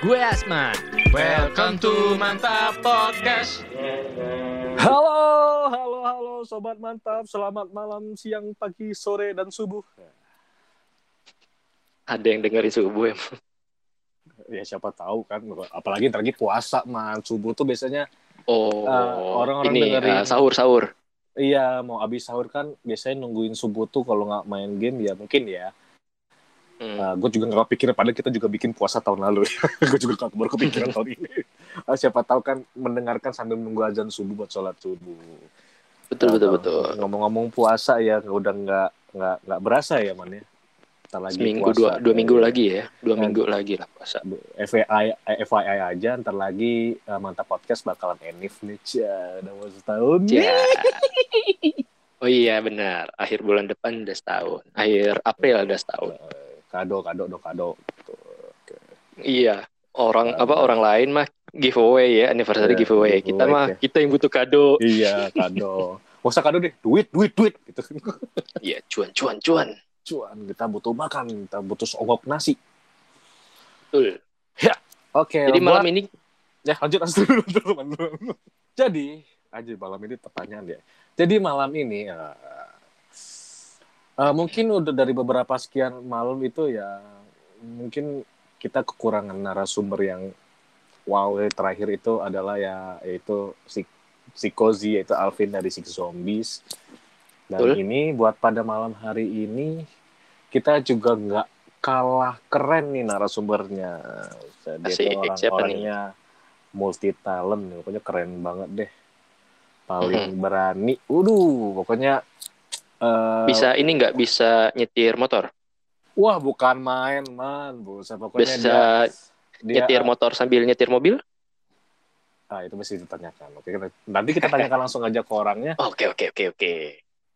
Gue Asman. Welcome to Mantap Podcast. Halo, halo, halo, sobat mantap. Selamat malam, siang, pagi, sore, dan subuh. Ada yang dengerin subuh emang. Ya siapa tahu kan, apalagi ntar lagi puasa, man. Subuh tuh biasanya Oh, Uh, orang-orang ini dengerin. uh, sahur sahur. iya mau abis sahur kan biasanya nungguin subuh tuh kalau nggak main game ya mungkin ya. Hmm. gue juga nggak kepikiran padahal kita juga bikin puasa tahun lalu. gue juga nggak baru kepikiran tahun ini. Ah, siapa tahu kan mendengarkan sambil menunggu azan subuh buat sholat subuh. betul betul Nah, betul. Ngomong-ngomong puasa ya udah nggak nggak nggak berasa ya man ya. Ntar lagi Seminggu puasa. dua dua minggu Iya. lagi ya, dua Nah. minggu lagi lah puasa. FYI, eh, FYI aja ntar lagi eh, mantap podcast bakalan enif nih Cia. udah mau setahun Ya. Oh iya benar. Akhir bulan depan udah setahun. Akhir April udah setahun. Kado kado do kado Tuh, oke. Iya. Orang apa orang lain mah giveaway ya, anniversary Iya, giveaway. Kita giveaway, mah ya. kita yang butuh kado. iya kado Gak usah kado deh duit duit duit gitu Iya, cuan cuan cuan. cuan kita butuh makan kita butuh sogok nasi Betul. oke Jadi buat- malam ini ya lanjut lanjut dulu, dulu, teman dulu. jadi aja malam ini pertanyaan ya jadi malam ini eh, eh, mungkin udah dari beberapa sekian malam itu ya mungkin kita kekurangan narasumber yang wow eh, terakhir itu adalah ya yaitu si si Kozi yaitu Alvin dari Six Zombies. Dan Betul. ini buat pada malam hari ini kita juga nggak kalah keren nih narasumbernya. Asik, tuh siapa nih? orang-orangnya multi talent pokoknya keren banget deh. Paling berani. Waduh, pokoknya eh, bisa ini nggak bisa nyetir motor, wah bukan main man pokoknya bisa dia, dia nyetir motor sambil nyetir mobil. ah itu mesti ditanyakan oke kita- nanti kita tanyakan langsung aja ke orangnya Oke oke oke oke.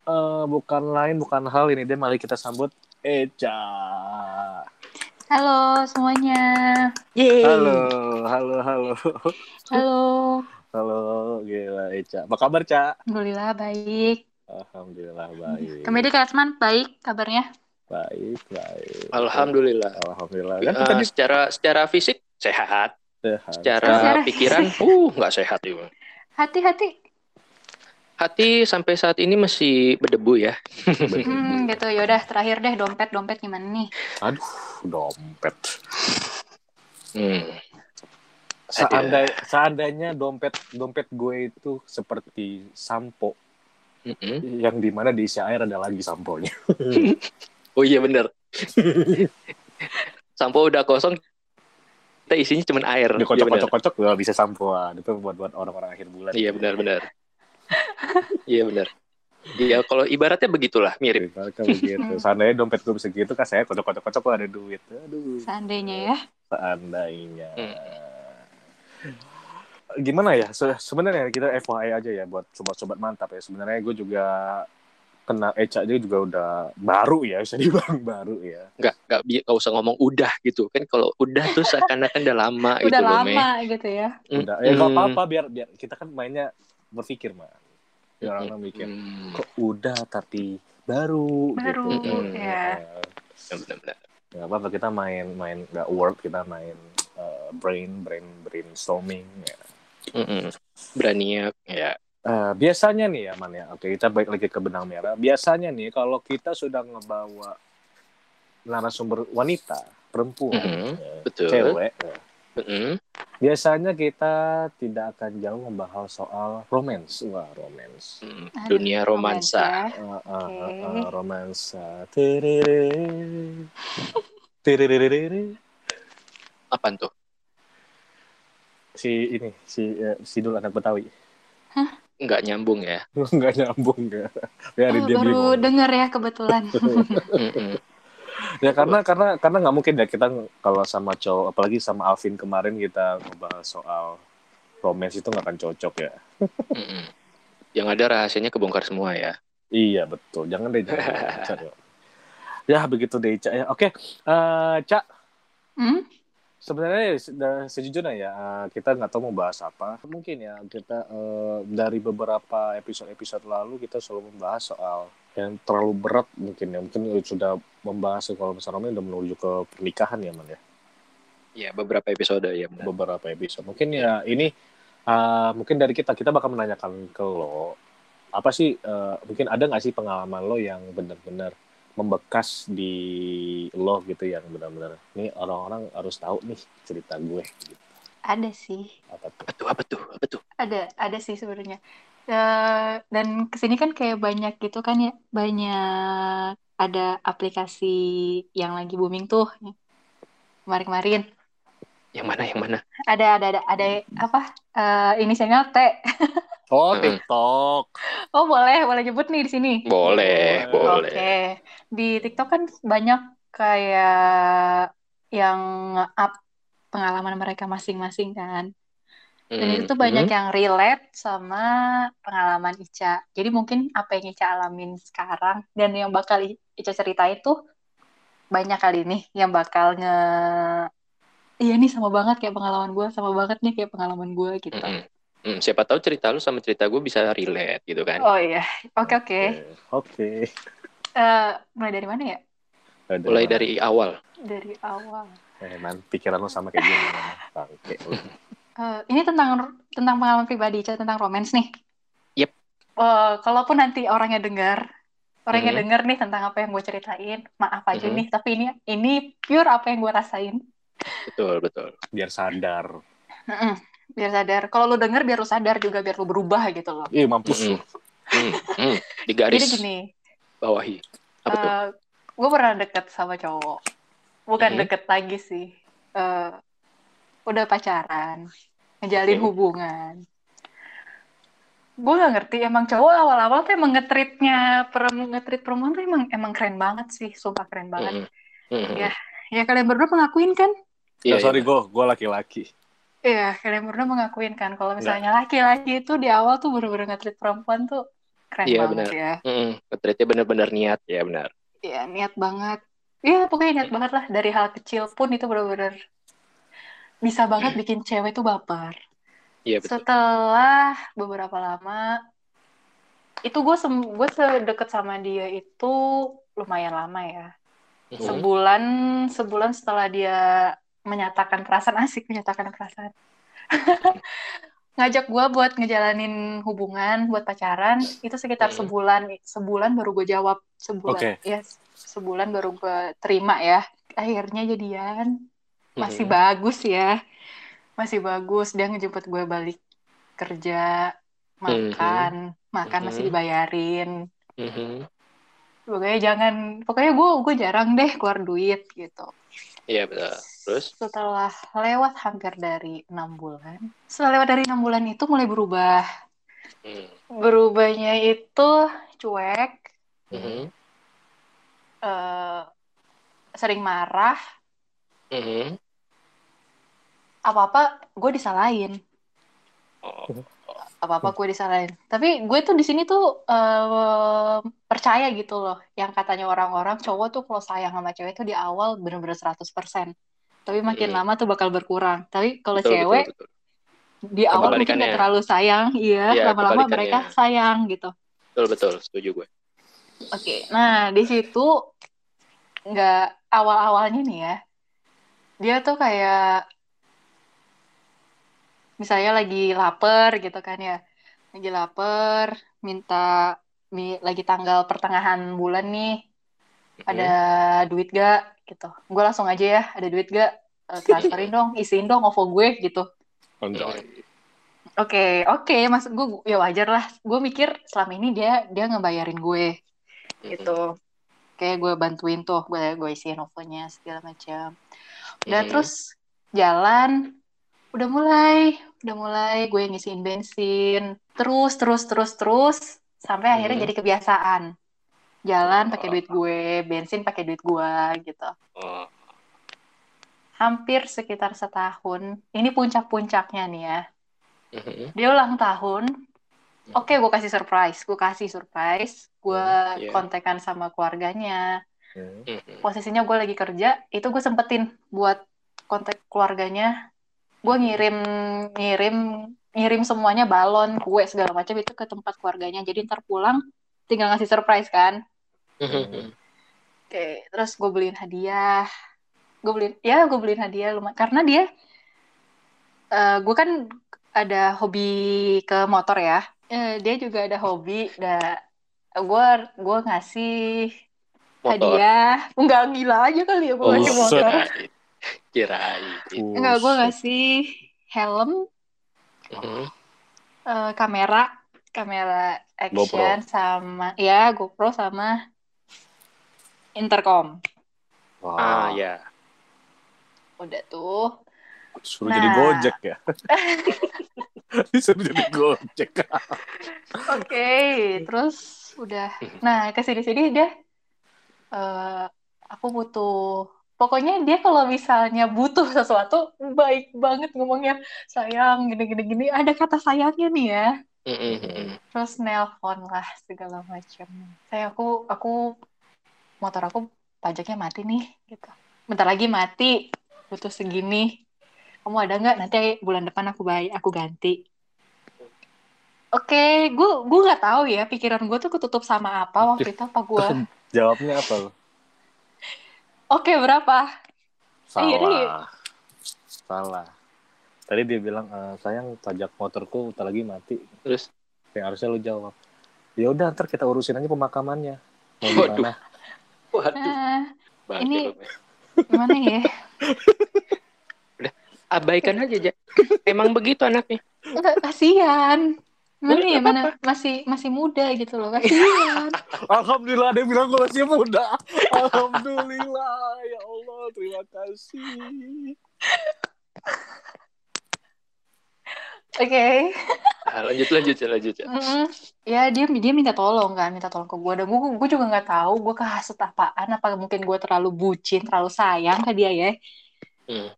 Eh, bukan lain bukan hal ini deh mari kita sambut Eca Halo semuanya. Yeay. halo halo halo Halo. halo gila Eca apa kabar Ca Alhamdulillah baik. Alhamdulillah baik Kemedi Kasman baik kabarnya. baik baik Alhamdulillah. alhamdulillah Eh, kan kita di secara secara fisik sehat, sehat. secara Secara pikiran, uh nggak sehat juga. Hati-hati. Hati sampai saat ini masih berdebu ya. Hmm, gitu. Yaudah terakhir deh dompet dompet gimana nih? aduh dompet Hmm. Seandai, seandainya dompet dompet gue itu seperti sampo Mm-mm. yang di mana diisi air ada lagi samponya. Oh iya bener. Sampo udah kosong, kita isinya cuma air. Iya bener. Dikocok-kocok-kocok gak bisa sampoan. Itu buat buat orang-orang akhir bulan. Iya benar. Iya benar. Iya kalau ibaratnya begitulah mirip. Kan begitu. Seandainya dompet gue bisa gitu kan saya kocok-kocok-kocok kok ada duit. Aduh, Seandainya ya. seandainya. Hmm. Gimana ya? Se- sebenarnya kita FYI aja ya buat sobat-sobat mantap ya. Sebenarnya gue juga kena Eca aja juga udah baru ya, bisa dibilang baru ya. Nggak nggak bi- nggak usah ngomong udah gitu kan kalau udah tuh seakan-akan udah lama gitu Udah loh, Mei. lama gitu ya. Udah, ya nggak apa-apa biar biar kita kan mainnya berpikir mah. Biar orang mikir. Hmm. kok udah tapi baru, Baru, gitu. ya. Benar-benar. nggak apa-apa kita main main nggak word kita main eh, brain brain brainstorming ya. Mm-mm. Beraniak ya. Eh, biasanya nih ya man ya oke kita balik lagi ke benang merah biasanya nih kalau kita sudah ngebawa narasumber wanita perempuan Mhm, eh, betul. cewek eh, Mm-mm. biasanya kita tidak akan jauh membahas soal romance wah romance Mm, Dunia romansa. ya. Uh, uh, Oke. uh, uh, romansa. Apaan tuh? Si ini, si uh, si dul anak Betawi. Nggak nyambung ya. Enggak nyambung enggak. Biarin Oh, dia baru bingung. denger ya kebetulan. Ya karena karena karena nggak mungkin ya kita kalau sama cowok apalagi sama Alvin kemarin kita ngebahas soal romance itu nggak akan cocok ya. Yang ada rahasianya kebongkar semua ya. Iya betul. Jangan deh jangan. jangan. ya begitu deh Cak ya. Oke, Eh, Cak Hmm? Sebenarnya se- sejujurnya ya eh, kita nggak tahu mau bahas apa mungkin ya kita eh, dari beberapa episode-episode lalu kita selalu membahas soal yang terlalu berat mungkin ya mungkin sudah membahas kalau misalnya udah menuju ke pernikahan ya man ya Iya, beberapa episode ya benar. beberapa episode. Mungkin ya ini uh, mungkin dari kita kita bakal menanyakan ke lo apa sih uh, mungkin ada nggak sih pengalaman lo yang benar-benar membekas di lo gitu yang benar-benar nih orang-orang harus tahu nih cerita gue gitu. Ada sih. Apa tuh? Apa tuh? Apa tuh? Apa tuh? Ada, ada sih sebenarnya. Eh, dan ke sini kan kayak banyak gitu kan ya, banyak ada aplikasi yang lagi booming tuh kemarin-kemarin. Yang mana? Yang mana? Ada, ada, ada, ada apa? Eh, inisialnya T. Oh. TikTok. Oh boleh, boleh nyebut nih di sini. Boleh, Boleh. boleh. Oke, di TikTok kan banyak kayak yang nge-up pengalaman mereka masing-masing kan. Dan itu tuh banyak yang relate sama pengalaman Ica. Jadi mungkin apa yang Ica alamin sekarang dan yang bakal Ica ceritain tuh banyak kali nih yang bakal nge Iya nih sama banget kayak pengalaman gue, sama banget nih kayak pengalaman gue gitu. Mm-mm. Mm, siapa tahu cerita lu sama cerita gue bisa relate gitu kan. Oh iya, oke oke. Oke. Eh, mulai dari mana ya? Ada- Mulai dari awal. Dari awal. eh, man, pikiran lo sama kayak gini. Bangke. Eh, ini tentang tentang pengalaman pribadi, tentang romance nih. Yep. Eh, kalaupun nanti orangnya dengar, orangnya Mhm. dengar nih tentang apa yang gue ceritain, maaf aja Mhm. nih, tapi ini ini pure apa yang gue rasain. Betul, betul. Biar sadar. Mm-mm. Biar sadar. Kalau lu denger, biar lu sadar juga, biar lu berubah gitu loh. Ih, mampus lo. Hmm, hmm. Di garis Jadi gini, bawahi. Apa tuh? gue pernah deket sama cowok. Bukan Mhm. deket lagi sih. Eh, udah pacaran, ngejalin Oke. hubungan. Gue gak ngerti, emang cowok awal-awal tuh emang ngetritnya, ngetrit perempuan tuh emang emang keren banget sih, sumpah keren banget. Mm-mm. Mm-mm. Ya, ya kalian berdua mengakuin kan? Iya, Ya, sorry, iya. gue gue laki-laki. Iya, kalian berdua mengakuin kan kalau misalnya laki-laki itu di awal tuh bener-bener ngetrit perempuan tuh keren Iya, banget benar. ya. Mm-mm. Ngetritnya benar-benar niat, ya benar. Iya, niat banget. Iya, pokoknya niat banget lah. Dari hal kecil pun itu bener-bener bisa banget bikin cewek tuh baper. Iya betul. Setelah beberapa lama, itu gue sem gue sedekat sama dia itu lumayan lama ya. Mm-mm. Sebulan sebulan setelah dia menyatakan perasaan asik, menyatakan perasaan. Ngajak gue buat ngejalanin hubungan, buat pacaran, itu sekitar Hmm. sebulan. Sebulan baru gue jawab. Sebulan. Oke. Ya, sebulan baru gue terima ya. Akhirnya jadian. Masih Mm-mm. bagus ya. Masih bagus. Dia ngejemput gue balik kerja, makan, makan masih Mhm. dibayarin. Mhm. Pokoknya jangan, pokoknya gue gue jarang deh keluar duit gitu. Iya betul. Terus? Setelah lewat hampir dari enam bulan, setelah lewat dari enam bulan itu mulai berubah. Mm. Berubahnya itu cuek, Mhm. eh, sering marah, Mhm. apa-apa gue disalahin. Oh. apa-apa gue disalahin. Tapi gue tuh di sini tuh eh, percaya gitu loh. Yang katanya orang-orang cowok tuh kalau sayang sama cewek tuh di awal bener-bener 100%. Tapi makin Hmm. lama tuh bakal berkurang. Tapi kalau cewek betul, betul. di awal mungkin gak terlalu sayang, iya. Iya, Lama-lama mereka sayang gitu. Betul, betul. Setuju gue. Oke, nah di situ nggak awal-awalnya nih ya. Dia tuh kayak misalnya lagi lapar gitu kan ya. Lagi lapar, minta mi- lagi tanggal pertengahan bulan nih, Mhm. ada duit gak gitu. Gue langsung aja ya, ada duit gak? Eh, transferin dong, isiin dong OVO gue gitu. Oke, oke, maksud gue ya wajar lah. Gue mikir selama ini dia dia ngebayarin gue gitu. Kayak gue bantuin tuh, gue gue isiin OVO-nya segala macam. Udah Mhm. terus jalan, udah mulai, udah mulai gue ngisiin bensin, terus terus terus terus sampai akhirnya jadi kebiasaan. Jalan pakai Oh. duit gue, bensin pakai duit gue gitu. Oh. Hampir sekitar setahun. Ini puncak-puncaknya nih ya. Mhm. Dia ulang tahun. Oke, gue kasih surprise. Gue kasih surprise. Gue Hmm, iya. kontekan sama keluarganya. Hmm. Mhm. Posisinya gue lagi kerja. Itu gue sempetin buat kontak keluarganya. Gue ngirim, ngirim, ngirim semuanya balon, kue segala macam itu ke tempat keluarganya. Jadi ntar pulang tinggal ngasih surprise kan. Mhm. Oke, terus gue beliin hadiah. gue beliin ya gue beliin hadiah lumayan. Karena dia eh gue kan ada hobi ke motor ya. Eh, dia juga ada hobi da gue gue ngasih Motor. hadiah. Enggak gila aja kali ya gue Oh, ngasih motor. Kirain. Enggak gue ngasih helm. Eh, kamera. Kamera action GoPro. sama ya GoPro sama intercom Wah, Ah, ya. udah tuh suruh Nah. jadi gojek ya. Disuruh jadi gojek. Oke, terus udah. Nah, ke sini-sini dia eh aku butuh pokoknya dia kalau misalnya butuh sesuatu baik banget ngomongnya sayang gini gini gini ada kata sayangnya nih ya Mhm, mhm. terus nelpon lah segala macam saya aku aku motor aku pajaknya mati nih gitu bentar lagi mati butuh segini kamu ada nggak nanti bulan depan aku bayar aku ganti oke gue gue nggak tahu ya pikiran gue tuh ketutup sama apa waktu itu apa gue Jawabnya apa lo? oke berapa Iya, Salah. iya. Salah. Tadi dia bilang, "Eh, sayang pajak motorku tak lagi mati. Terus Yang harusnya lu jawab. Ya udah ntar kita urusin aja pemakamannya. Mau Waduh. gimana? Waduh, nah, ini- lu, men. gimana ya abaikan aja, Ja. Emang begitu anaknya. Enggak, kasihan Mana Boleh, ya, mana masih masih muda gitu loh, kasihan. Alhamdulillah yang bilang gue masih muda. Alhamdulillah ya Allah terima kasih. Oke. Ah, lanjut lanjut Ja, lanjut Ja. Mm-mm. Ya dia dia minta tolong kan, minta tolong ke gue. Dan gue gue juga nggak tahu gue kehasut apaan. Apa mungkin gue terlalu bucin, terlalu sayang ke dia ya? Hmm.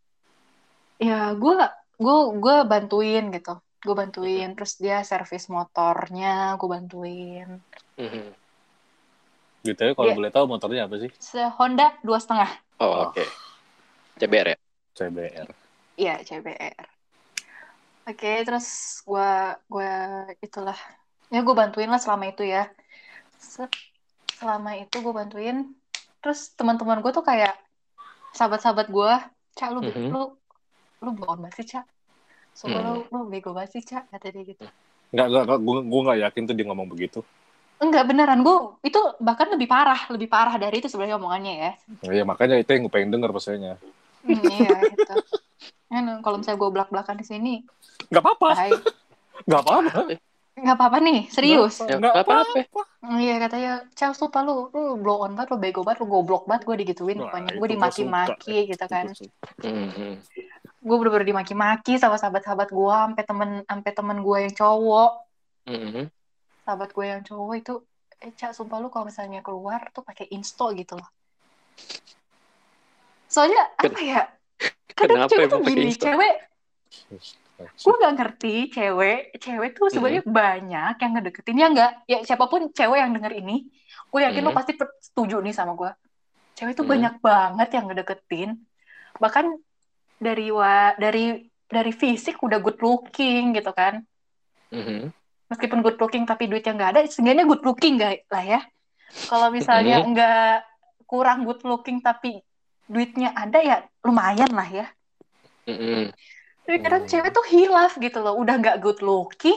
Ya gue gue gue bantuin gitu. Gue bantuin. Terus dia servis motornya, gue bantuin. Hmm. Mhm. Gitu ya kalau Iya. boleh tahu motornya apa sih? Se Honda dua setengah. Oh, oke. CBR ya. CBR. Iya CBR. Oke, terus gue gue itulah ya gue bantuin lah selama itu ya. Selama itu gue bantuin. Terus teman-teman gue tuh kayak sahabat-sahabat gue, cak lu Mhm. lu lu bohong banget sih cak. Sumpah lu lu bego banget sih cak kata dia gitu. Enggak, enggak, gue gue enggak yakin tuh dia ngomong begitu. Enggak beneran gue itu bahkan lebih parah, lebih parah dari itu sebenarnya omongannya ya. Ya makanya itu yang gue pengen denger pastinya. Hmm, iya itu. Kan kalau misalnya gue belak-belakan di sini, Enggak apa-apa. Enggak apa-apa. Nggak apa-apa nih, serius. Enggak nggak apa-apa. Iya katanya, Cel sumpah lu, lu blow on banget, lu bego banget, lu goblok banget, gue digituin pokoknya. Gue gua dimaki-maki gitu kan. Mhm. Gue bener-bener dimaki-maki sama sahabat-sahabat gue, sampai temen, sampai temen gue yang cowok. Mhm. Sahabat gue yang cowok itu, eh Cak sumpah lu kalau misalnya keluar tuh pakai insto gitu loh. Soalnya apa ya? Kadang kenapa cewek emang tuh gini, Insto? cewek, gue gak ngerti cewek, cewek tuh sebenarnya Hmm. banyak yang ngedeketin ya enggak, ya siapa pun cewek yang denger ini, gue yakin lo Hmm. pasti setuju nih sama gue. Cewek tuh Hmm. banyak banget yang ngedeketin, bahkan dari wa dari dari fisik udah good looking gitu kan, Mhm. meskipun good looking tapi duitnya nggak ada, seenggaknya good looking nggak lah ya. Kalau misalnya Hmm. nggak kurang good looking tapi duitnya ada ya lumayan lah ya. Mhm. Tapi kadang Hmm. cewek tuh hilaf gitu loh, udah nggak good looking,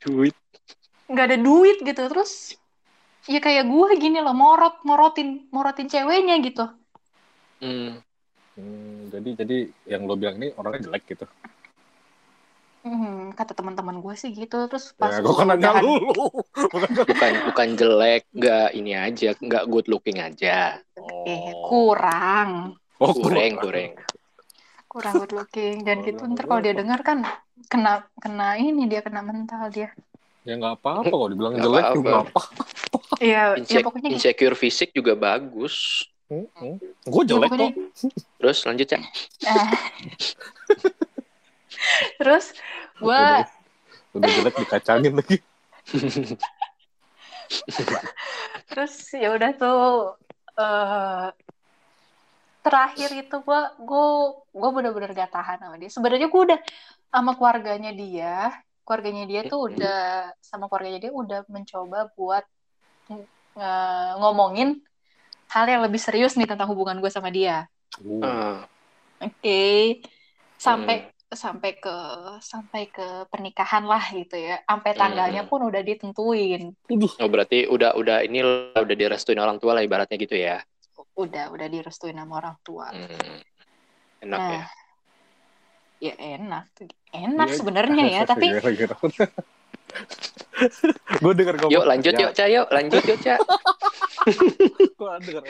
Duit. nggak ada duit gitu, terus ya kayak gue gini loh, morot, morotin, morotin ceweknya gitu. Hmm. Hmm, jadi jadi yang lo bilang ini orangnya jelek gitu. Hmm, kata teman-teman gue sih gitu, terus pas Ya, gue kan nanya lu. Bukan. Bukan jelek, nggak ini aja, nggak good looking aja. eh kurang, Oh, Kurang, kurang. kurang good looking, dan Oh, gitu ntar kalau dia dengar kan kena kena ini dia kena mental dia. Ya nggak apa-apa kalau dibilang Nggak jelek apa-apa. juga nggak apa. Iya, ya pokoknya gitu. insecure fisik juga bagus. Gue Ya, jelek pokoknya- kok. Terus lanjut ya. Terus gue Udah, jelek dikacangin lagi. terus ya udah tuh eh terakhir itu gue gue gue bener-bener gak tahan sama dia sebenarnya gue udah sama keluarganya dia keluarganya dia tuh udah sama keluarganya dia udah mencoba buat nge- ngomongin hal yang lebih serius nih tentang hubungan gue sama dia. Uh, Oke. Sampai sampai ke sampai ke pernikahan lah gitu ya. Sampai tanggalnya Hmm. pun udah ditentuin. oh berarti udah udah ini udah direstuin orang tua lah ibaratnya gitu ya. Udah udah direstuin sama orang tua. Hmm. Enak Nah, ya. ya enak. Enak Iya. sebenarnya ya, tapi gue denger ngomong Yuk lanjut ya, yuk, Ca, yuk lanjut yuk, Ca. Gue denger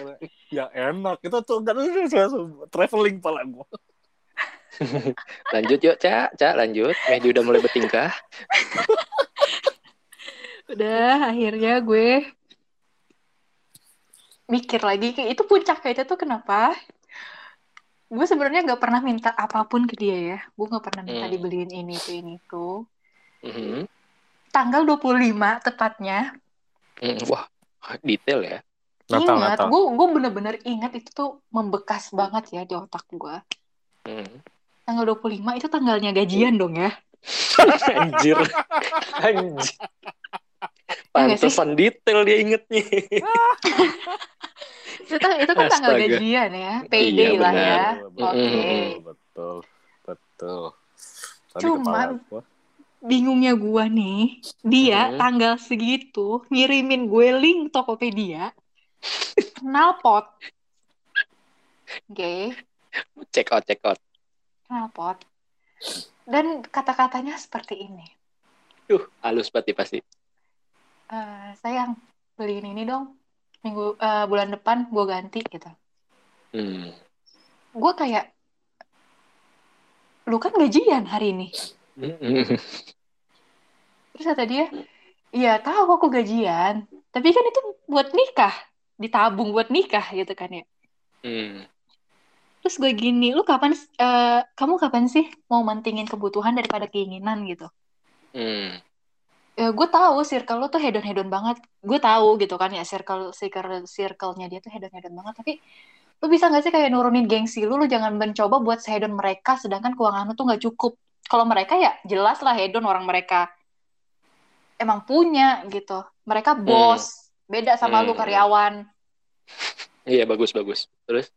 ya enak itu tuh kan traveling pala gue. Lanjut yuk, Ca, Ca, lanjut. Mehdi udah mulai bertingkah. udah akhirnya gue mikir lagi itu puncaknya itu tuh kenapa gue sebenarnya nggak pernah minta apa pun ke dia ya gue nggak pernah minta Hmm. dibeliin ini itu ini itu Mhm. tanggal 25 tepatnya Hmm, Wah, detail ya. Natal, ingat gue gue bener-bener ingat itu tuh membekas banget ya di otak gue Hmm. Tanggal 25 itu tanggalnya gajian dong ya Anjir. Anjir. Iya? Pantesan detail dia ingetnya. itu, itu kan tanggal Astaga. gajian ya payday Iya, lah benar. ya oke Mm-mm. betul, betul. Tadi Cuman, gua. bingungnya gue nih dia Mhm. tanggal segitu ngirimin gue link Tokopedia knalpot oke Check out, check out. Knalpot dan kata-katanya seperti ini Duh, halus pasti pasti. "Eh, sayang beliin ini dong minggu eh, bulan depan gue ganti gitu Hmm. gue kayak lu kan gajian hari ini Mhm. terus kata dia iya tahu aku gajian tapi kan itu buat nikah ditabung buat nikah gitu kan ya Hmm. Terus gue gini, lu kapan, eh, kamu kapan sih mau mentingin kebutuhan daripada keinginan gitu? Hmm. Ya, gue tahu circle lu tuh hedon-hedon banget. Gue tahu gitu kan ya, circle circle circle-nya dia tuh hedon-hedon banget. Tapi lu bisa gak sih kayak nurunin gengsi lu? Lu jangan mencoba buat sehedon mereka, sedangkan keuangan lu tuh nggak cukup. Kalau mereka ya jelas lah hedon orang mereka emang punya gitu. Mereka bos, beda sama lu Hmm. karyawan. Iya bagus bagus. Terus?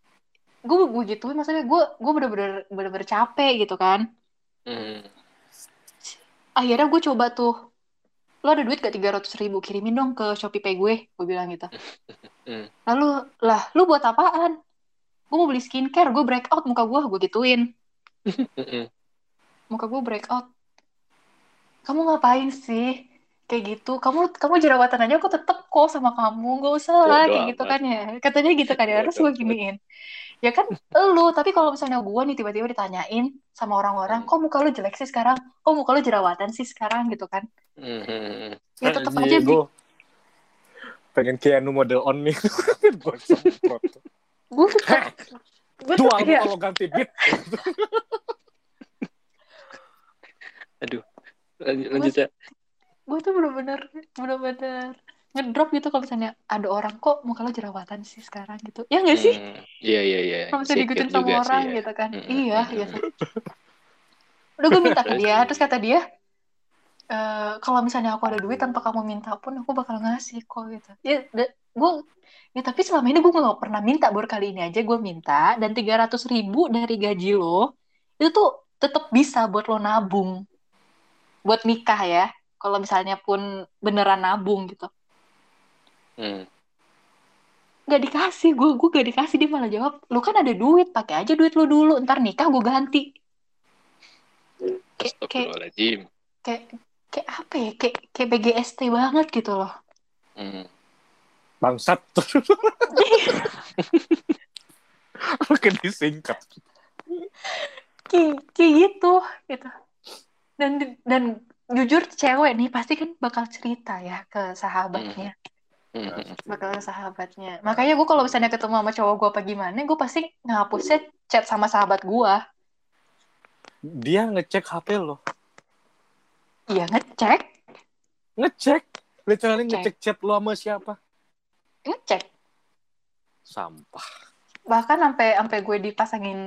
Gue gue gituin, maksudnya. Gue gue bener-bener bener-bener capek gitu kan. Hmm. akhirnya gue coba tuh lo ada duit gak 300 ribu? Kirimin dong ke Shopee Pay gue gue bilang gitu. Hmm. lalu lah lu buat apaan? Gue mau beli skincare gue breakout muka gue gue gituin. Mhm. muka gue breakout. Kamu ngapain sih? Kayak gitu. Kamu kamu jerawatan aja aku tetep kok sama kamu. Gak usah lah kayak gitu kan ya. Katanya gitu kan ya. Terus gue giniin ya kan lu tapi kalau misalnya gue nih tiba-tiba ditanyain sama orang-orang Hmm. kok muka lu jelek sih sekarang kok muka lu jerawatan sih sekarang gitu kan ya tetep Anjing, aja gua pengen Keanu model on nih. Semprot. gue tuh gue iya, kalau ganti beat. Aduh. Lanjut, lanjut ya. gue tuh bener-bener bener-bener ngedrop gitu kalau misalnya ada orang kok muka lo jerawatan sih sekarang gitu ya nggak sih Hmm. Iya iya iya. kalau Insecure diikutin sama juga orang sih ya. gitu kan Mm, iya mm, iya mm. sih udah gue minta ke dia terus kata dia "Eh, kalau misalnya aku ada duit tanpa kamu minta pun aku bakal ngasih kok gitu ya gue ya tapi selama ini gue nggak pernah minta baru kali ini aja gue minta dan 300 ribu dari gaji lo itu tuh tetap bisa buat lo nabung buat nikah ya kalau misalnya pun beneran nabung gitu Hmm. nggak dikasih gue gue gak dikasih dia malah jawab lu kan ada duit pakai aja duit lu dulu ntar nikah gue ganti kayak kayak kayak kayak apa ya kayak kayak BGST banget gitu loh Hmm. Bangsat. Oke disingkat. kayak kayak gitu gitu dan dan jujur cewek nih pasti kan bakal cerita ya ke sahabatnya Hmm. Bakal ke sahabatnya makanya gue kalau misalnya ketemu sama cowok gue apa gimana gue pasti ngapusnya chat sama sahabat gue Dia ngecek HP lo. iya ngecek Ngecek. Literally Ngecek. ngecek chat lo sama siapa. ngecek Sampah. bahkan sampai sampai gue dipasangin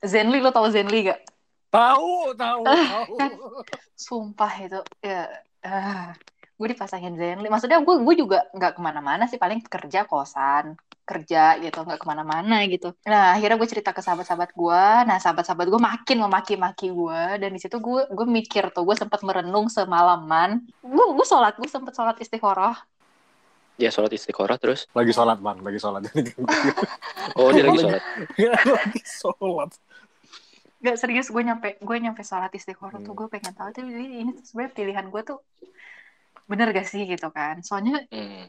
Zenly lo tau Zenly gak Tahu, tahu, Ah, tahu. kan. sumpah itu ya ah. Gue dipasangin Zenly. Maksudnya gue gue juga nggak ke mana-mana sih paling kerja kosan kerja gitu nggak ke mana-mana gitu. Nah akhirnya gue cerita ke sahabat-sahabat gue. Nah sahabat-sahabat gue makin memaki-maki gue dan di situ gue gue mikir tuh gue sempat merenung semalaman. Gue gue sholat gue sempet sholat istiqoroh. Dia sholat istiqoroh terus? Lagi sholat bang, lagi sholat. oh dia lagi sholat. Lagi sholat. Gak serius gue nyampe gue nyampe sholat istiqoroh tuh Hmm. gue pengen tahu tuh ini, ini tuh sebenarnya pilihan gue tuh bener gak sih gitu kan soalnya Hmm.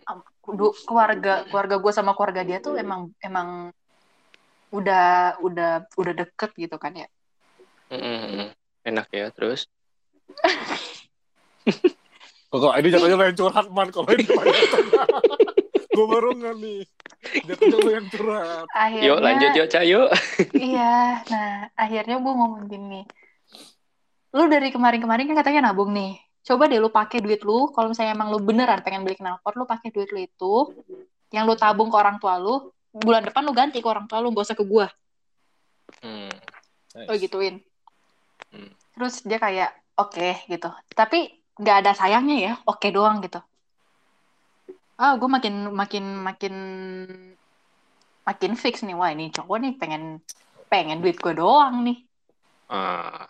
keluarga keluarga gue sama keluarga dia tuh emang emang udah udah udah deket gitu kan ya Mm-mm. enak ya terus Kok ini jatuhnya yang curhat man, kalau ini gue baru nggak nih. Jatuhnya lo yang curhat. akhirnya yuk lanjut yuk Ca yuk iya nah akhirnya gue ngomong gini lu dari kemarin-kemarin kan katanya nabung nih coba deh lu pakai duit lu kalau misalnya emang lu beneran pengen beli knalpot lu pakai duit lu itu yang lu tabung ke orang tua lu bulan depan lu ganti ke orang tua lu gak usah ke gue Hmm. oh gituin Hmm. terus dia kayak oke gitu tapi nggak ada sayangnya ya oke doang gitu ah gue makin makin makin makin fix nih wah ini cowok nih pengen pengen duit gue doang nih Ah.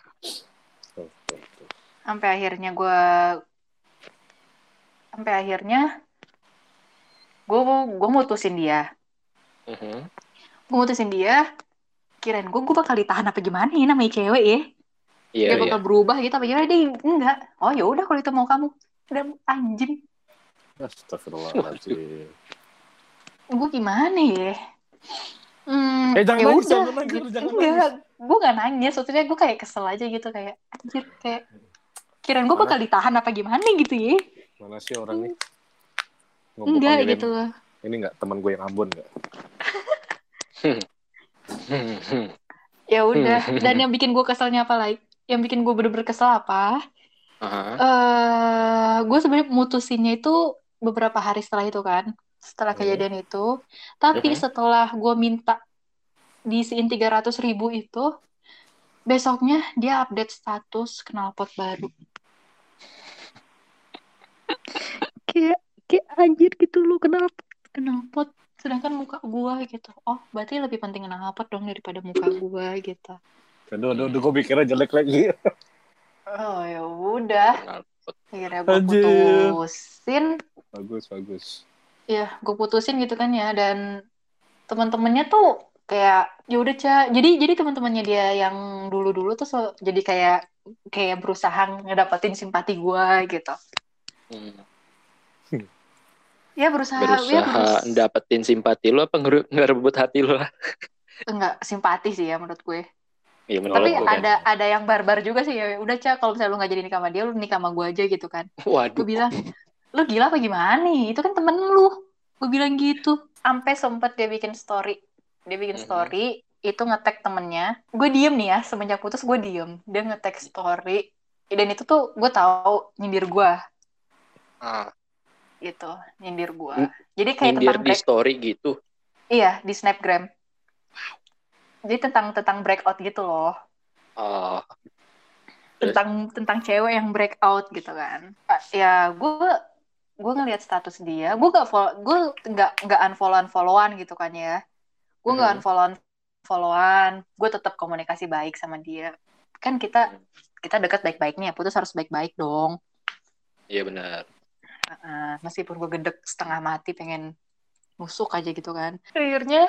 Sampai akhirnya gue sampai akhirnya gue gue mutusin dia. Mhm. gue mutusin dia kirain gue gue bakal ditahan apa gimana ya namanya cewek ya? Iya dia iya. bakal berubah gitu apa gimana? Dia enggak. Oh ya udah kalau itu mau kamu. Udah anjing. Astagfirullahaladzim. gue gimana ya? Hmm, Eh, jangan ya nangis, udah, jangan nangis, gitu. jangan enggak, gue gak nangis, maksudnya gue kayak kesel aja gitu kayak anjir kayak kirain gue bakal ditahan apa gimana gitu ya, Mana sih orang nih? Ngomong enggak panggilin, gitu loh. Ini nggak teman gue yang Ambon nggak? Hmm. Ya udah, dan yang bikin gue keselnya apa lagi? Yang bikin gue bener-bener kesel apa? Aha. eh gue sebenarnya mutusinnya itu beberapa hari setelah itu kan, setelah Hmm. kejadian itu. Tapi Mhm. setelah gue minta diisiin 300 ribu itu, besoknya dia update status knalpot baru. Kayak kayak anjir gitu lu kenapa? Knalpot sedangkan muka gua gitu. Oh berarti lebih penting knalpot dong daripada muka gua gitu. Aduh, aduh, aduh, gue mikirnya jelek lagi. oh ya udah. Akhirnya gua Anjir. putusin. Bagus, bagus. ya gue putusin gitu kan ya dan teman-temannya tuh kayak ya udah ca. Jadi jadi teman-temannya dia yang dulu-dulu tuh so- jadi kayak kayak berusaha ngedapetin simpati gua gitu Hmm. ya berusaha ya berusaha berus- dapetin simpati lo apa ngerebut hati lo? Enggak simpati sih ya menurut gue. Menurut tapi gue kan. ada ada yang barbar juga sih ya. Udah cak kalau misalnya lu nggak jadi nikah sama dia lu nikah sama gue aja gitu kan. Waduh. Gue bilang lu gila apa gimana nih? Itu kan temen lu gue bilang gitu. Sampai sempet dia bikin story. Dia bikin story itu ngetek temennya. Gue diem nih ya semenjak putus gue diem. Dia ngetek story. Dan itu tuh gue tahu nyindir gue ah, gitu nyindir gue Hmm. jadi kayak nyindir tentang di break story gitu. Iya di snapgram. Jadi tentang tentang breakout gitu loh. Oh Terus? tentang tentang cewek yang breakout gitu kan. Ah, ya gue gue ngelihat status dia. Gue gak follow gue nggak nggak unfollow unfollowan gitu kan ya. Gue nggak Mhm. unfollow unfollowan. Gue tetap komunikasi baik sama dia. Kan kita kita dekat baik-baiknya. Putus harus baik-baik dong. Iya benar Heeh, meskipun gue gedek setengah mati pengen nusuk aja gitu kan. Akhirnya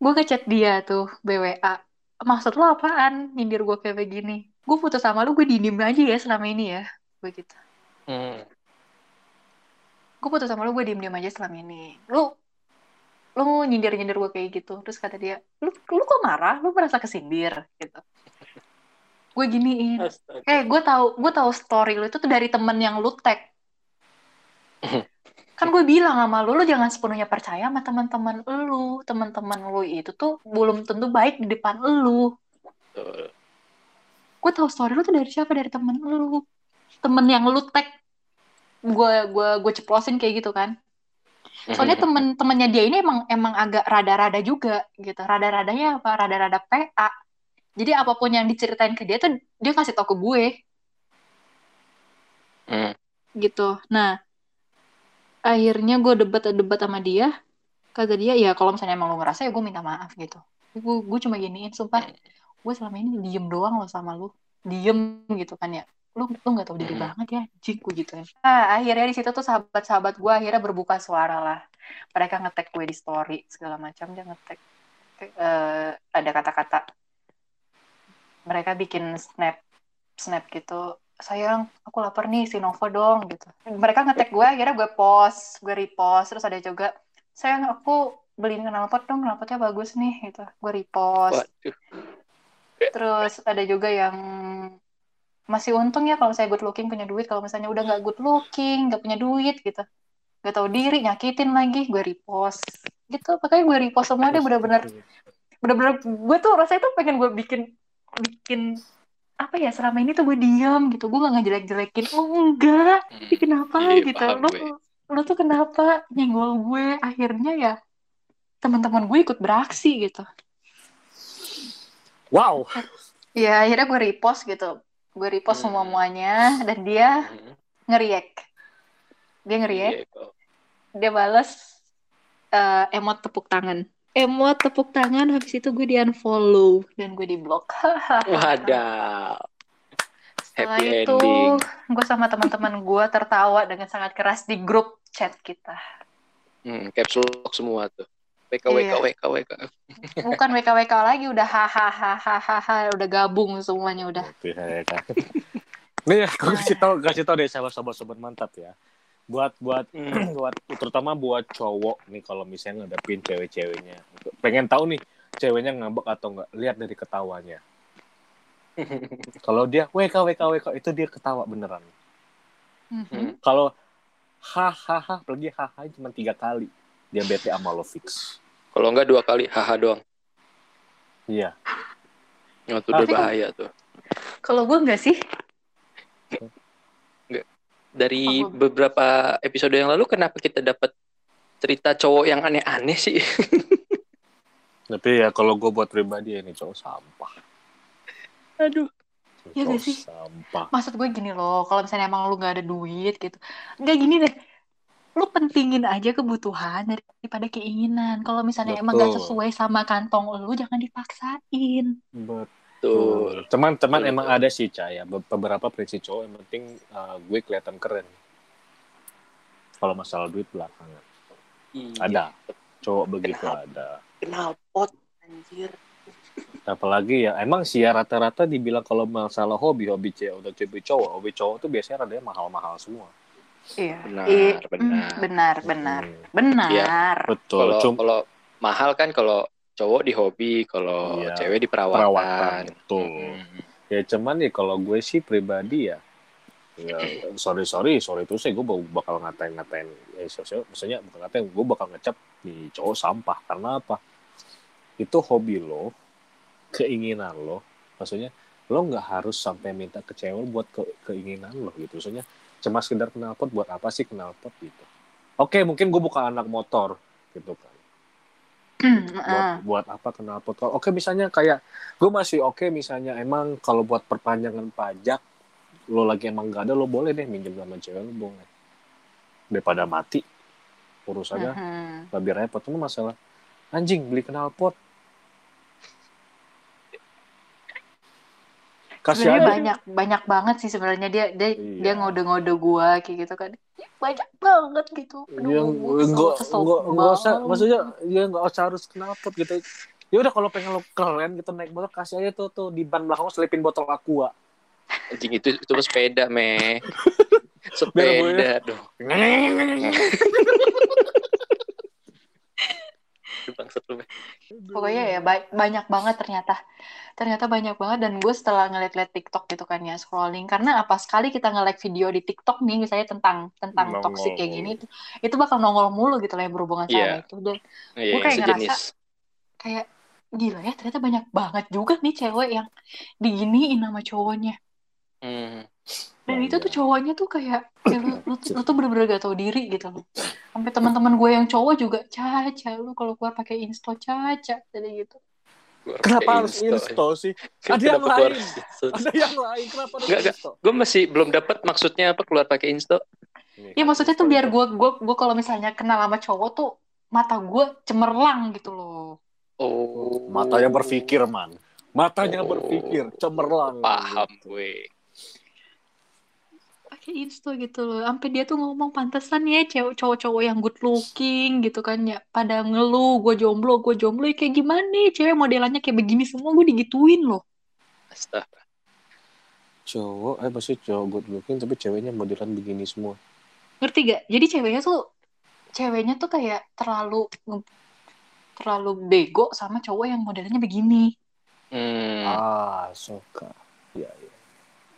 gue ngechat dia tuh BWA maksud lo apaan? Nyindir gue kayak begini. Gue putus sama lu gue diem aja ya selama ini ya gue gitu Hmm. gue putus sama lu gue diem diem aja selama ini. Lu lu nyindir nyindir gue kayak gitu terus kata dia lu lu kok marah? Lu merasa kesindir? Gitu. Gue giniin. Eh gue tahu gue tahu story lu itu tuh dari temen yang lu tag kan gue bilang sama lu lu jangan sepenuhnya percaya sama teman-teman lu. Teman-teman lu itu tuh belum tentu baik di depan lu. Gue tahu story lu tuh dari siapa? Dari temen lu. Temen yang lu tag. Gue gue gue ceplosin kayak gitu kan. Soalnya temen-temennya dia ini emang emang agak rada-rada juga gitu. Rada-radanya apa? Rada-rada PA jadi apa pun yang diceritain ke dia tuh dia kasih tau ke gue. Hmm. gitu. Nah akhirnya gue debat-debat sama dia. Kata dia ya kalau misalnya emang lo ngerasa ya gue minta maaf gitu. Gue cuma giniin sumpah. Gue selama ini diem doang lo sama lu. Diem gitu kan ya. Lu lu nggak tahu diri banget ya jiku gitu. Ya nah, akhirnya di situ tuh sahabat-sahabat gue akhirnya berbuka suara lah. Mereka ngetek gue di story segala macam dia ngetek uh, ada kata-kata. Mereka bikin snap snap gitu sayang aku lapar nih si Nova dong gitu. Mereka ngetek gue akhirnya gue post gue repost terus ada juga sayang aku beliin knalpot dong knalpotnya bagus nih gitu. Gue repost. Waduh. terus ada juga yang masih untung ya kalau saya good looking punya duit kalau misalnya udah nggak good looking nggak punya duit gitu. Nggak tahu diri nyakitin lagi gue repost. Gitu makanya gue repost semua dia benar-benar benar-benar gue tuh rasanya tuh pengen gue bikin bikin apa ya selama ini tuh gue diam gitu. Gue gak ngejelek-jelekin oh enggak hmm. kenapa? Iya, gitu. lo lo tuh kenapa nyenggol gue? Akhirnya ya teman-teman gue ikut beraksi gitu. Wow. Ya akhirnya gue repost gitu. Gue repost hmm. semua muanya dan dia hmm. ngeriak dia ngeriak yeah. dia balas uh, emot tepuk tangan emot tepuk tangan habis itu gue di unfollow dan gue di block wadah. Setelah Happy itu gue sama teman-teman gue tertawa dengan sangat keras di grup chat kita. Hmm, caps lock semua tuh. WK WK iya. WK WK bukan WK WK lagi udah hahaha udah gabung semuanya udah. Nih gue kasih tau kasih tau deh sahabat-sahabat sobat mantap ya buat buat hmm. buat terutama buat cowok nih kalau misalnya ngadepin cewek-ceweknya. Pengen tahu nih ceweknya ngambek atau enggak lihat dari ketawanya. Kalau dia wk wk wk itu dia ketawa beneran. Mm-hmm. kalau hahaha pergi haha cuma tiga kali dia bete sama lo fix. Kalau enggak dua kali haha doang. Iya. Oh, itu udah bahaya tuh. kalau gue enggak sih dari oh. beberapa episode yang lalu kenapa kita dapat cerita cowok yang aneh-aneh sih? Tapi ya kalau gue buat pribadi ya ini cowok sampah. Aduh. Iya gak sih? Sampah. Maksud gue gini loh, kalau misalnya emang lu gak ada duit gitu. Gak gini deh, lu pentingin aja kebutuhan daripada keinginan. Kalau misalnya Betul. emang gak sesuai sama kantong lu, jangan dipaksain. Betul. Betul. Teman-teman emang ada sih caya beberapa prinsip cowok yang penting uh, gue kelihatan keren. Kalau masalah duit belakangan. Iya. Ada. Cowok begitu kenal, ada. Kenal pot anjir. Apalagi ya emang sih ya rata-rata dibilang kalau masalah hobi hobi cewek udah hobi cowok hobi cowok tuh biasanya ada mahal-mahal semua. Iya. Benar, I, benar. Benar, benar. Hmm. Benar. Ya, betul. Kalau, kalau mahal kan kalau cowok di hobi, kalau iya, cewek di perawatan. Perawatan, betul. Hmm. Ya cuman nih kalau gue sih pribadi ya, ya sorry sorry sorry itu sih gue bakal ngatain ngatain eh sosial maksudnya bukan ngatain gue bakal ngecap di cowok sampah karena apa itu hobi lo keinginan lo maksudnya lo nggak harus sampai minta ke cewek buat ke, keinginan lo gitu maksudnya cuma sekedar knalpot buat apa sih knalpot gitu oke mungkin gue bukan anak motor gitu kan buat, uh. buat apa kenal pot oke misalnya kayak gue masih oke okay, misalnya emang kalau buat perpanjangan pajak lo lagi emang gak ada lo boleh deh minjem sama cewek lo boleh daripada mati urus aja uh-huh. lebih repot itu masalah anjing beli knalpot sebenarnya banyak banyak banget sih sebenarnya. Dia dia iya. dia ngode-ngode gua kayak gitu kan. Banyak banget gitu. Yang enggak enggak enggak usah maksudnya ya enggak usah harus knalpot gitu. Ya udah kalau pengen lo keren gitu naik motor kasih aja tuh tuh di ban belakang selipin botol aqua. Anjing itu itu sepeda me. Sepeda dong Pokoknya ya ba banyak banget ternyata. Ternyata banyak banget dan gue setelah ngeliat-liat TikTok gitu kan ya scrolling karena apa sekali kita nge-like video di TikTok nih misalnya tentang tentang nongol. toxic kayak gini itu itu bakal nongol mulu gitu lah yang berhubungan yeah. sama itu dan yeah, gue kayak sejenis. ngerasa kayak gila ya ternyata banyak banget juga nih cewek yang diginiin sama cowoknya. Mm dan itu tuh cowoknya tuh kayak ya lu, lu, lu tuh bener-bener gak tau diri gitu loh sampai teman-teman gue yang cowok juga caca lu kalau keluar pakai insto caca jadi gitu Kenapa harus insto sih? Ada yang lain. Ada yang lain. Kenapa harus insto? Gue masih belum dapat maksudnya apa keluar pakai insto. Ya maksudnya tuh biar gue gue gue kalau misalnya kenal sama cowok tuh mata gue cemerlang gitu loh. Oh, matanya berpikir man matanya Oh. berpikir cemerlang Paham gitu. gue. Kayak itu gitu loh. Sampai dia tuh ngomong pantesan ya cewek cowok-cowok yang good looking gitu kan ya pada ngeluh gue jomblo gue jomblo ya kayak gimana nih cewek modelannya kayak begini semua gue digituin loh. Astaga. cowok eh maksudnya cowok good looking tapi ceweknya modelan begini semua Ngerti gak? Jadi ceweknya tuh ceweknya tuh kayak terlalu terlalu bego sama cowok yang modelnya begini. Hmm. ah suka ya, ya.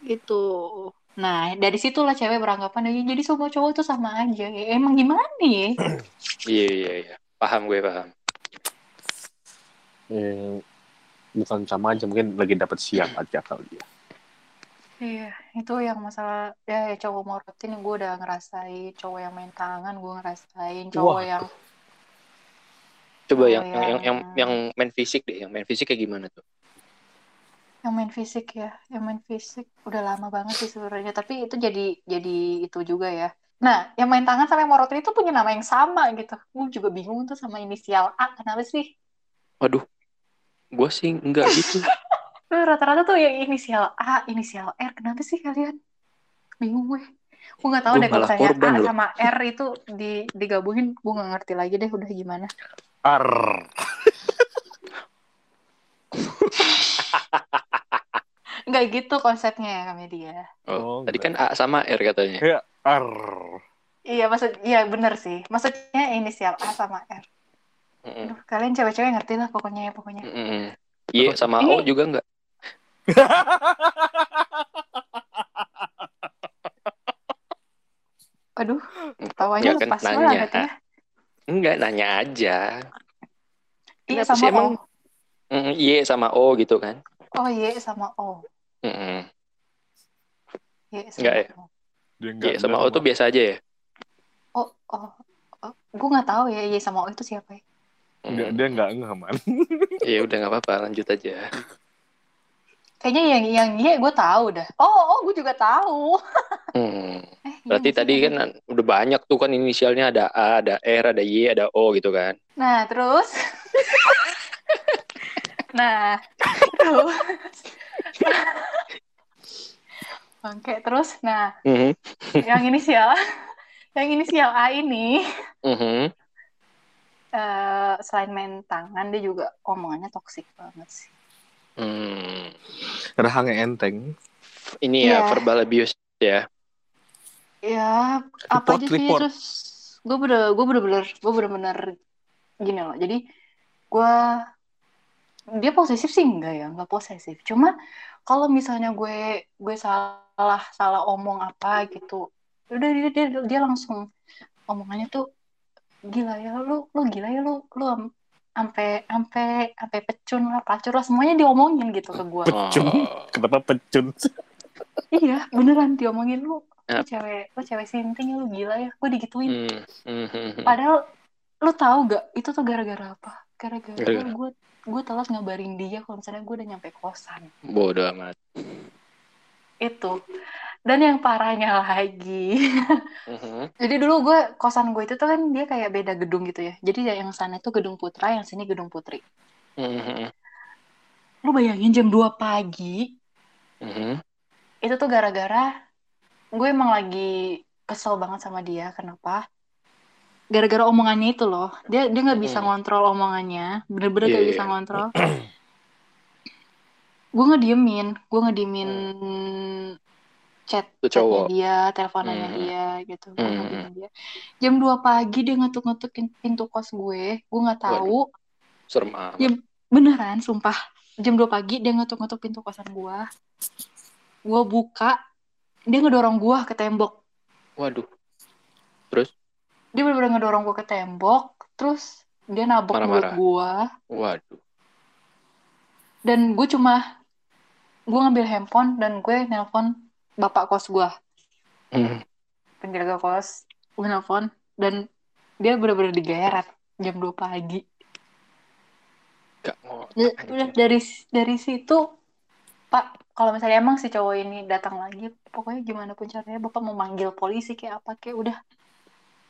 Gitu. Nah, dari situlah cewek beranggapan "Ya, jadi semua cowok tuh sama aja. Ya, emang gimana ya? Iya iya iya. Paham gue paham. Eh, bukan sama aja mungkin lagi dapat siap aja kali ya Iya, itu yang masalah ya, ya cowok morotin gue udah ngerasain, cowok yang main tangan gue ngerasain, cowok Wah. yang Coba yang yang yang yang- yang main fisik deh, yang main fisik kayak gimana tuh? Yang main fisik ya, yang main fisik udah lama banget sih sebenarnya, tapi itu jadi jadi itu juga ya. Nah, yang main tangan sama yang morotin itu punya nama yang sama gitu. Gue juga bingung tuh sama inisial A, kenapa sih? Waduh, gue sih enggak gitu. Eh, Rata-rata tuh yang inisial A, inisial R, kenapa sih kalian? Bingung gue. Gue nggak tahu deh kalau korban A loh. sama R itu di, digabungin, gue nggak ngerti lagi deh udah gimana. ar Nggak gitu konsepnya ya kami dia. Oh, Oh, tadi enggak. kan A sama R katanya. ya ar Iya maksud, iya bener sih. Maksudnya inisial A sama R. Mm-mm. Aduh, kalian cewek-cewek ngerti lah pokoknya ya pokoknya. Mm-mm. Y sama Ini- O juga enggak? Aduh, tawanya Ya kan, lepas nanya. banget ya. Enggak, nanya aja. Iya sama sih O. emang? Mm, Y sama O gitu kan? Oh iya sama O. Mm-mm. Iya sama Enggak ya? O. dia Y sama O tuh biasa aja ya? Oh, oh, oh. Gue nggak tahu ya Y sama O itu siapa ya. dia, Mm. dia nggak ngeh man Ya udah nggak apa-apa, lanjut aja. Kayaknya yang yang Y gue tahu dah. Oh, oh gue juga tahu. Hmm. Eh, iya Berarti tadi kan udah banyak tuh kan inisialnya ada A, ada R, ada Y, ada O gitu kan? Nah, terus. nah, terus. Oke, terus. Nah, Mhm. yang inisial, yang inisial A ini, Mhm. eh, selain main tangan, dia juga omongannya toksik banget sih. Hmm. rahangnya enteng Ini ya Iya. verbal abuse ya. Ya, apa aja sih report. terus gue bener gue bener-bener gue bener-bener gini loh. Jadi gue dia posesif sih enggak ya, enggak posesif. Cuma kalau misalnya gue gue salah salah omong apa gitu, udah dia dia, dia langsung omongannya tuh gila ya lu lu gila ya lu lu am- ampe ampe ampe pecun lah pelacur lah semuanya diomongin gitu ke gue. Pecun. Oh. kenapa pecun iya beneran diomongin lu lu cewek lu cewek sinting ya lu gila ya gue digituin. Hmm. Mhm. Padahal lu tahu gak itu tuh gara-gara apa? Gara-gara gue gue telat ngabarin dia kalau misalnya gue udah nyampe kosan. Bodoh amat. Itu. Dan yang parahnya lagi. Mhm. Jadi dulu gue kosan gue itu tuh kan dia kayak beda gedung gitu ya. Jadi yang sana itu gedung Putra, yang sini gedung Putri. Mhm. Lu bayangin jam 2 pagi Mhm. itu tuh gara-gara gue emang lagi kesel banget sama dia. Kenapa? Gara-gara omongannya itu loh. Dia dia nggak bisa Hmm. ngontrol omongannya. Bener-bener Iya, gak iya. bisa ngontrol. gue ngediemin, gue ngediemin chat Tuh chatnya dia, teleponannya Hmm. dia gitu. Hmm. dia. Jam 2 pagi dia ngetuk-ngetuk pintu kos gue. Gue nggak tahu. Serem amat. Ya, beneran, sumpah. Jam 2 pagi dia ngetuk-ngetuk pintu kosan gue. Gue buka, dia ngedorong gue ke tembok. Waduh. Dia bener-bener ngedorong gue ke tembok, terus dia nabok mulut gue. Waduh. Dan gue cuma, gue ngambil handphone dan gue nelpon bapak kos gue. Hmm. penjaga kos gue nelfon dan dia bener-bener digeret jam 2 pagi Gak mau. Ya, udah dari dari situ pak kalau misalnya emang si cowok ini datang lagi pokoknya gimana pun caranya bapak mau manggil polisi kayak apa kayak udah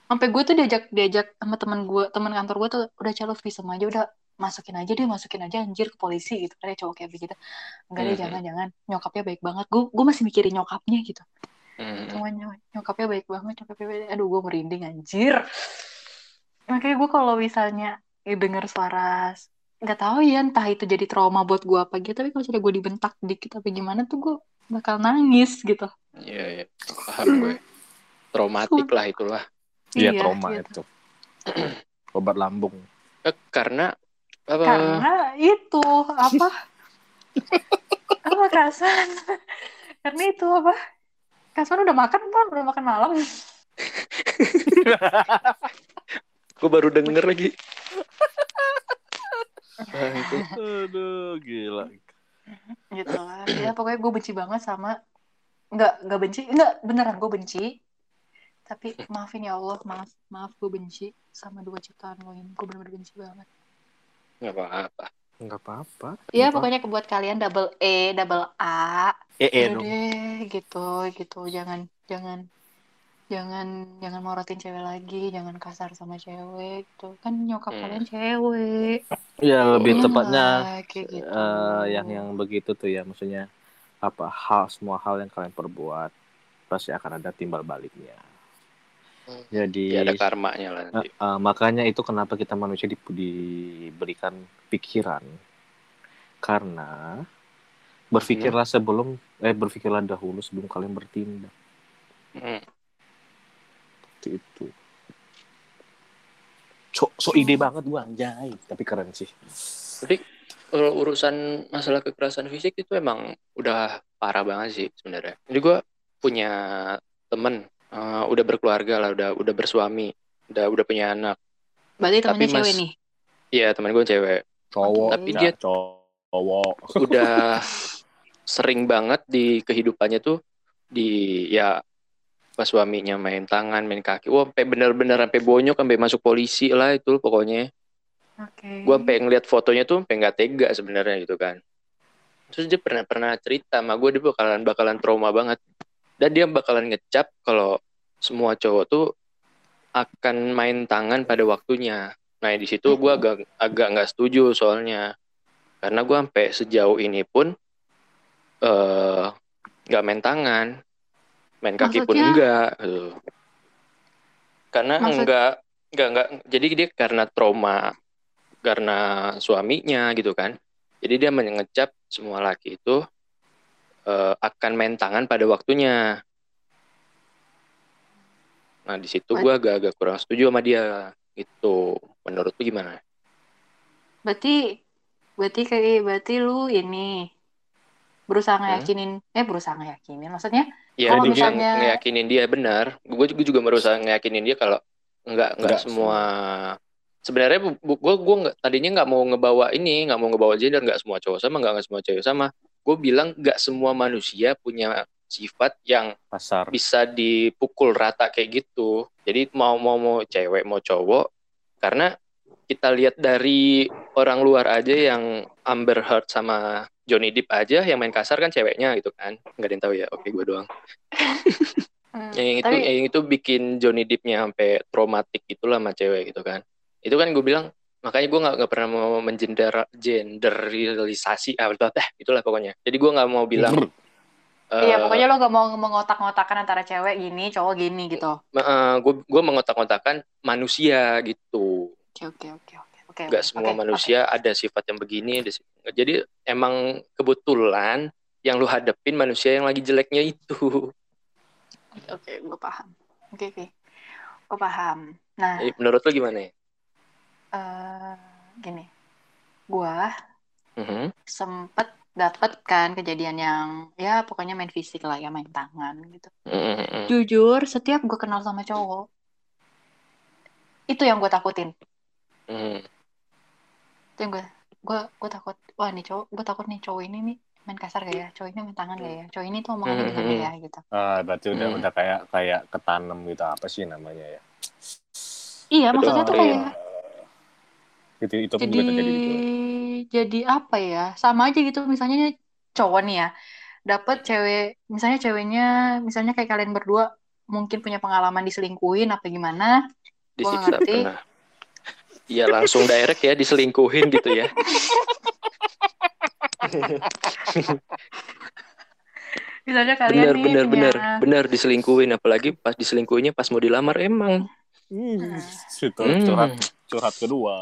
sampai gue tuh diajak diajak sama teman gue teman kantor gue tuh udah calo visum aja udah masukin aja deh masukin aja anjir ke polisi gitu kan cowok kayak begitu enggak deh Mhm. jangan jangan nyokapnya baik banget gue gue masih mikirin nyokapnya gitu Hmm. cuma ny- nyokapnya baik banget nyokapnya baik. aduh gue merinding anjir makanya gue kalau misalnya denger suara nggak tahu ya entah itu jadi trauma buat gue apa gitu tapi kalau misalnya gue dibentak dikit apa gimana tuh gue bakal nangis gitu Iya, iya. Paham gue. Traumatik lah itulah. Iya Iya, trauma gitu. itu. Obat lambung. Eh, karena apa? karena itu apa apa kasan karena itu apa kasan udah makan belum udah makan malam Gue baru denger lagi. Aduh, gila. gitu lah ya pokoknya gue benci banget sama nggak nggak benci nggak beneran gue benci tapi maafin ya Allah maaf maaf gue benci sama dua ciptaan lo ini gue bener-bener benci banget Nggak apa-apa. Enggak apa-apa. ya Kenapa? pokoknya buat kalian double E double A eh, eh udah dong. deh gitu gitu jangan jangan jangan jangan morotin cewek lagi jangan kasar sama cewek gitu kan nyokap Hmm. kalian cewek Ya lebih Iya tepatnya gitu. eh, yang yang begitu tuh ya maksudnya apa hal semua hal yang kalian perbuat pasti akan ada timbal baliknya. Hmm. Jadi Ya ada karmanya lah nanti. eh, makanya itu kenapa kita manusia di- diberikan pikiran karena berpikirlah sebelum eh berpikirlah dahulu sebelum kalian bertindak Hmm. Seperti itu. So, so ide banget gua anjay, tapi keren sih. Tapi kalau urusan masalah kekerasan fisik itu emang udah parah banget sih sebenarnya. Jadi gue punya temen eh, udah berkeluarga lah, udah udah bersuami, udah udah punya anak. berarti Tapi temennya cewek mas- nih Iya teman gue cewek. Cowok, Tapi dia- cowok. Udah sering banget di kehidupannya tuh di ya pas suaminya main tangan, main kaki. Wah, sampai bener-bener sampai bonyok, sampai masuk polisi lah itu pokoknya. oke gue sampai ngeliat fotonya tuh sampai nggak tega sebenarnya gitu kan terus dia pernah pernah cerita sama gue dia bakalan bakalan trauma banget dan dia bakalan ngecap kalau semua cowok tuh akan main tangan pada waktunya nah di situ gue agak agak nggak setuju soalnya karena gue sampai sejauh ini pun eh nggak main tangan main kaki pun Maksudnya? enggak gitu. karena Maksud- enggak enggak enggak jadi dia karena trauma karena suaminya gitu kan. Jadi dia mengecap semua laki itu eh, akan main tangan pada waktunya. Nah di situ gue agak-agak kurang setuju sama dia gitu. Menurut lu gimana? berarti berarti kayak berarti lu ini berusaha Hmm? ngeyakinin eh berusaha ngeyakinin maksudnya Ya Kalau misalnya- ngeyakinin dia benar. Gue juga berusaha ngeyakinin dia kalau enggak enggak Enggak semua sebenarnya gue gue nggak tadinya nggak mau ngebawa ini nggak mau ngebawa gender nggak semua cowok sama nggak nggak semua cewek sama gue bilang nggak semua manusia punya sifat yang Pasar. bisa dipukul rata kayak gitu. Jadi mau mau mau cewek mau cowok karena kita lihat dari orang luar aja yang Amber Heard sama Johnny Depp aja yang main kasar kan ceweknya gitu kan. Nggak ada yang tahu ya. Oke, gue doang. Hmm, Yang itu tapi yang itu bikin Johnny Depp-nya sampai traumatik gitulah sama cewek gitu kan. Itu kan gue bilang makanya gue nggak pernah mau menggender genderisasi ah betul eh itulah pokoknya. Jadi gue nggak mau bilang iya eh, pokoknya lo gak mau mengotak-ngotakan antara cewek gini cowok gini gitu. Gue gue mengotak-ngotakan manusia gitu. Oke oke oke oke. Oke nggak semua oke, manusia ada sifat yang begini ada sifat- jadi emang kebetulan yang lu hadepin manusia yang lagi jeleknya itu. Oke oke gue paham. Oke oke. Gue paham. Nah Jadi, menurut lu gimana ya eh gini gue Mhm. sempet dapet kan kejadian yang ya pokoknya main fisik lah ya main tangan gitu Mhm. jujur setiap gue kenal sama cowok itu yang gue takutin Mhm. itu yang gue gue gue takut wah nih cowok gue takut nih cowok ini nih main kasar gak ya cowok ini main tangan gak ya cowok ini tuh omongannya Hmm. gimana ya gitu Ah, berarti udah Hmm. udah kayak kayak ketanam gitu apa sih namanya ya? iya maksudnya tuh kayak Itu itu pun jadi juga terjadi gitu. jadi apa ya sama aja gitu misalnya cowok nih ya dapet cewek misalnya ceweknya misalnya kayak kalian berdua mungkin punya pengalaman diselingkuhin apa gimana Gua Disiksa ngerti. Iya langsung direct ya diselingkuhin gitu ya. misalnya kalian Bener nih bener punya bener bener diselingkuhin apalagi pas diselingkuhinnya pas mau dilamar emang. Hmm, itu Hmm. Curhat kedua.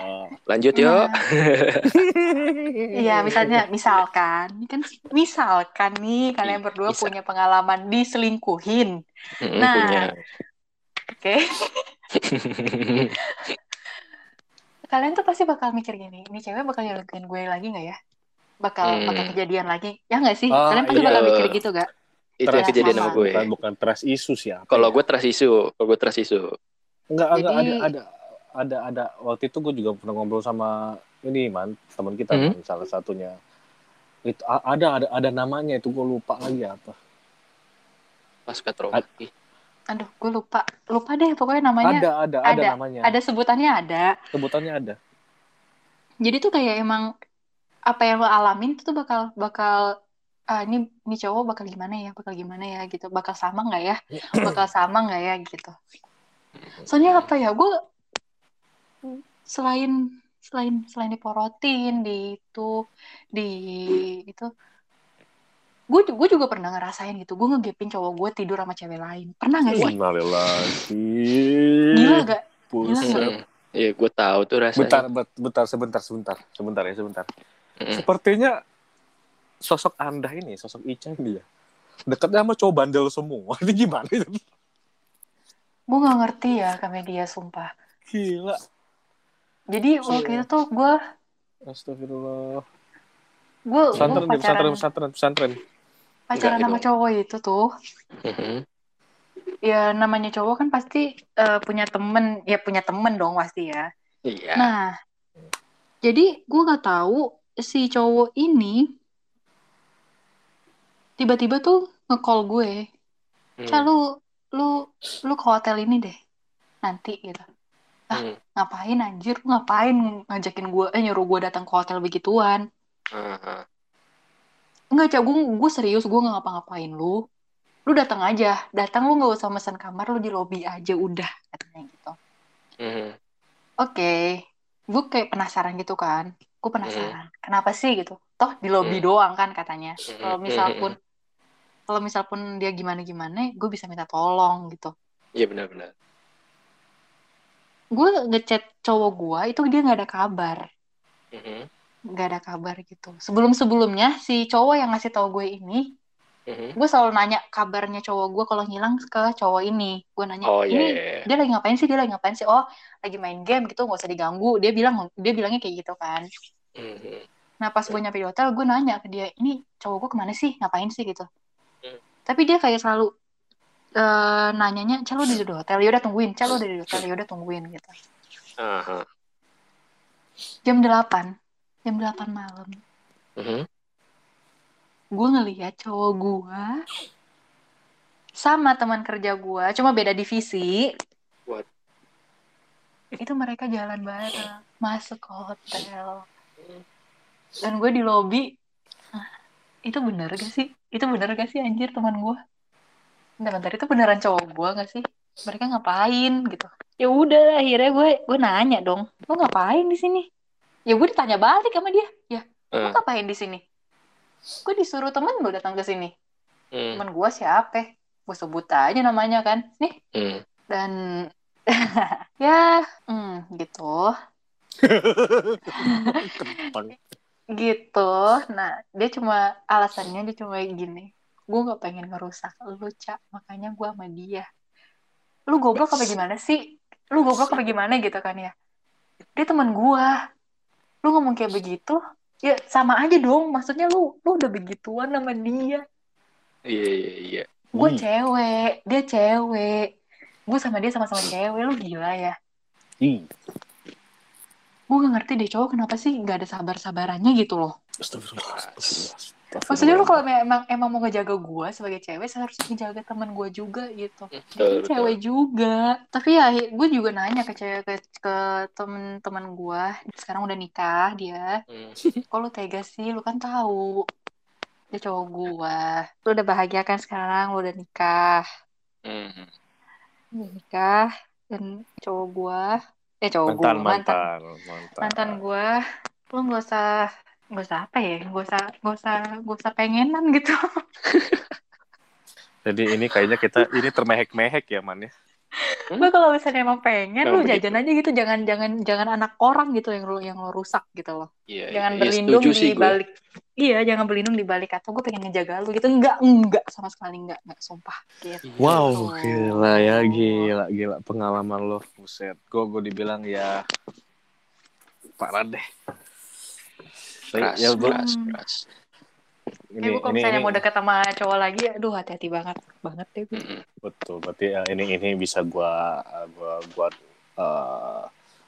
Lanjut yuk. Nah, Iya, misalnya, misalkan, ini kan misalkan nih kalian berdua Bisa. punya pengalaman diselingkuhin, Mm, Nah. punya. oke? Kalian tuh pasti bakal mikir gini, ini cewek bakal nyelingkuhin gue lagi nggak ya? Bakal Hmm. bakal kejadian lagi, ya nggak sih? Ah, Kalian pasti iya. bakal mikir gitu gak? Itu Terus yang kejadian sama gue. Bukan bukan trust issue sih. Kalau ya? gue trust issue, kalau gue trust issue. Enggak, enggak ada Jadi- ada ada ada waktu itu gue juga pernah ngobrol sama ini man teman kita Hmm. man, salah satunya itu ada ada ada namanya itu gue lupa lagi apa trauma. Ih, Aduh, gue lupa, lupa deh pokoknya namanya. ada ada ada ada, namanya Ada sebutannya ada. sebutannya ada Jadi tuh kayak emang apa yang lo alamin itu tuh bakal bakal ah ini ini cowok bakal gimana ya, bakal gimana ya gitu, bakal sama nggak ya, bakal sama nggak ya gitu. Soalnya apa ya, gue selain selain selain diporotin di itu di itu gue gue juga pernah ngerasain gitu. Gue ngegepin cowok gue tidur sama cewek lain. Pernah nggak sih? Gila gak. Gila? Mm, Iya, gue tahu tuh rasanya. bentar bet- bentar sebentar sebentar sebentar ya sebentar. Mm. sepertinya sosok anda ini sosok Ica ini ya dekatnya sama cowok bandel semua. Ini gimana itu gue nggak ngerti ya ke media sumpah. Gila jadi Iya. waktu itu tuh gue Astagfirullah gue pesantren gue di pesantren pacaran pesantren pesantren pacaran Enggak, sama itu. cowok itu tuh Mhm. ya namanya cowok kan pasti eh, punya temen ya punya temen dong pasti ya Iya. nah jadi gue nggak tahu si cowok ini tiba-tiba tuh nge-call gue Hmm. Ca lu lu lu ke hotel ini deh nanti gitu ah. Hmm. ngapain anjir ngapain ngajakin gue eh nyuruh gue datang ke hotel begituan Aha. Enggak, Cak. Gue, gue serius. Gue nggak ngapa-ngapain lu. Lu datang aja. Datang lu nggak usah mesen kamar. Lu di lobby aja udah. Katanya gitu. Mhm. Oke. Gue kayak penasaran gitu kan. Gue penasaran. Kenapa sih gitu? Toh di lobby Hmm. doang kan katanya. Kalau misal pun kalau misal pun dia gimana-gimana, gue bisa minta tolong gitu. Iya benar-benar. Gue ngechat cowok gue, itu dia nggak ada kabar. Mhm. Nggak ada kabar gitu. Sebelum-sebelumnya, si cowok yang ngasih tahu gue ini, Mhm. gue selalu nanya kabarnya cowok gue kalau ngilang ke cowok ini gue nanya Oh iya. ini iya, iya. dia lagi ngapain sih dia lagi ngapain sih oh lagi main game gitu nggak usah diganggu dia bilang dia bilangnya kayak gitu kan Mhm. nah pas gue nyampe di hotel gue nanya ke dia ini cowok gue ke mana sih ngapain sih gitu Hmm. tapi dia kayak selalu eh nanyanya calo di hotel? Ya udah tungguin. Calo di hotel ya udah tungguin gitu. Aha. jam 8 jam 8 malam. Mhm. gue ngeliat cowok gue sama teman kerja gue cuma beda divisi. What? itu mereka jalan bareng masuk ke hotel. Dan gue di lobi "Ah, itu bener gak sih? Itu bener gak sih anjir teman gue bentar-bentar itu beneran cowok gue gak sih? Mereka ngapain gitu? Ya udah akhirnya gue gue nanya dong lo ngapain di sini? Ya gue ditanya balik sama dia ya lo Eh. ngapain di sini? Gue disuruh temen lo datang ke sini. Hmm. temen gue siapa? Gue sebut aja namanya kan nih. Hmm. dan ya hmm, gitu. Gitu. Nah dia cuma alasannya dia cuma gini gue nggak pengen ngerusak lu cak makanya gue sama dia. Lu goblok apa gimana sih? Lu goblok apa gimana gitu kan ya? Dia teman gue lu ngomong kayak begitu ya sama aja dong. Maksudnya lu lu udah begituan sama dia. Iya iya iya. gue Hmm. cewek dia cewek. Gue sama dia sama-sama cewek lu gila ya? Ih, gue gak ngerti deh cowok kenapa sih nggak ada sabar-sabarannya gitu loh? Astagfirullah, astagfirullah, maksudnya lu kalau emang emang mau ngejaga gue sebagai cewek seharusnya ngejaga teman gue juga gitu. Betul, kan betul. cewek juga. Tapi ya gue juga nanya ke cewek ke, ke temen-temen gue sekarang udah nikah dia. Hmm. kok lu tega sih? Lu kan tahu. Dia cowok gua. Lu udah bahagia kan sekarang? Lu udah nikah. Hmm. udah nikah dan cowok gua eh cowok mantan gua mantan. mantan mantan. Mantan gua. Lu nggak usah nggak usah apa ya nggak usah nggak usah nggak usah pengenan gitu jadi ini kayaknya kita ini termehek-mehek ya man ya Gue kalau misalnya emang pengen lu begitu. jajan aja gitu, jangan jangan jangan anak orang gitu yang lu yang lu rusak gitu loh. Iya, Jangan iya, berlindung di balik. Iya, jangan berlindung di balik atau gue pengen ngejaga lu gitu. Enggak, enggak sama sekali enggak, enggak sumpah. Gitu. Wow, gila ya, gila, gila pengalaman lo, buset. Gue gue dibilang ya parah deh. Keras, ya, keras, keras. Kayak gue kalau misalnya mau deket sama cowok lagi, aduh hati-hati banget, banget deh gue. Mm-mm. betul. Berarti ya, ini ini bisa gua gua gua eh,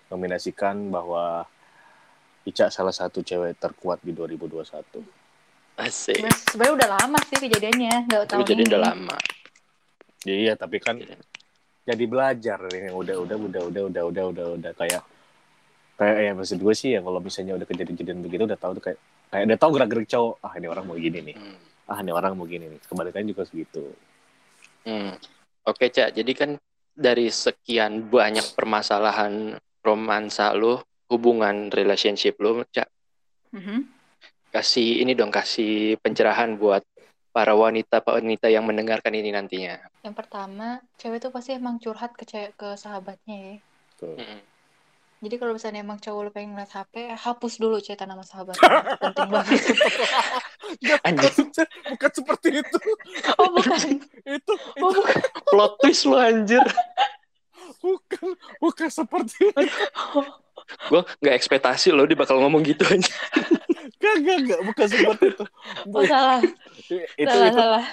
nominasikan bahwa Ica salah satu cewek terkuat di 2021. Asik. Sebenarnya sebenarnya udah lama sih kejadiannya, enggak Tapi tahun jadi ini. udah lama. Iya, tapi kan jadi belajar ini udah udah udah udah udah udah udah udah kayak kayak ya maksud gue sih ya kalau misalnya udah kejadian-kejadian begitu udah tahu tuh kayak kayak udah tahu gerak-gerik cowok ah ini orang mau gini nih Hmm. ah ini orang mau gini nih kebalikannya juga segitu Hmm. Oke, Cak. Jadi kan dari sekian banyak permasalahan romansa lu, hubungan relationship lu, Cak, Mhm. kasih ini dong, kasih pencerahan buat para wanita-wanita yang mendengarkan ini nantinya. Yang pertama, cewek tuh pasti emang curhat ke cewek, ke sahabatnya ya. Jadi kalau misalnya emang cowok lu pengen ngeliat HP, hapus dulu chatan sama sahabatnya. Itu penting banget. Anjing. bukan seperti itu Oh bukan. itu Oh bukan. Plot twist lu anjir. bukan bukan seperti itu Gue nggak ekspektasi lo dia bakal ngomong gitu aja. Gak, gak, bukan seperti itu. Oh salah. itu, salah, itu, salah.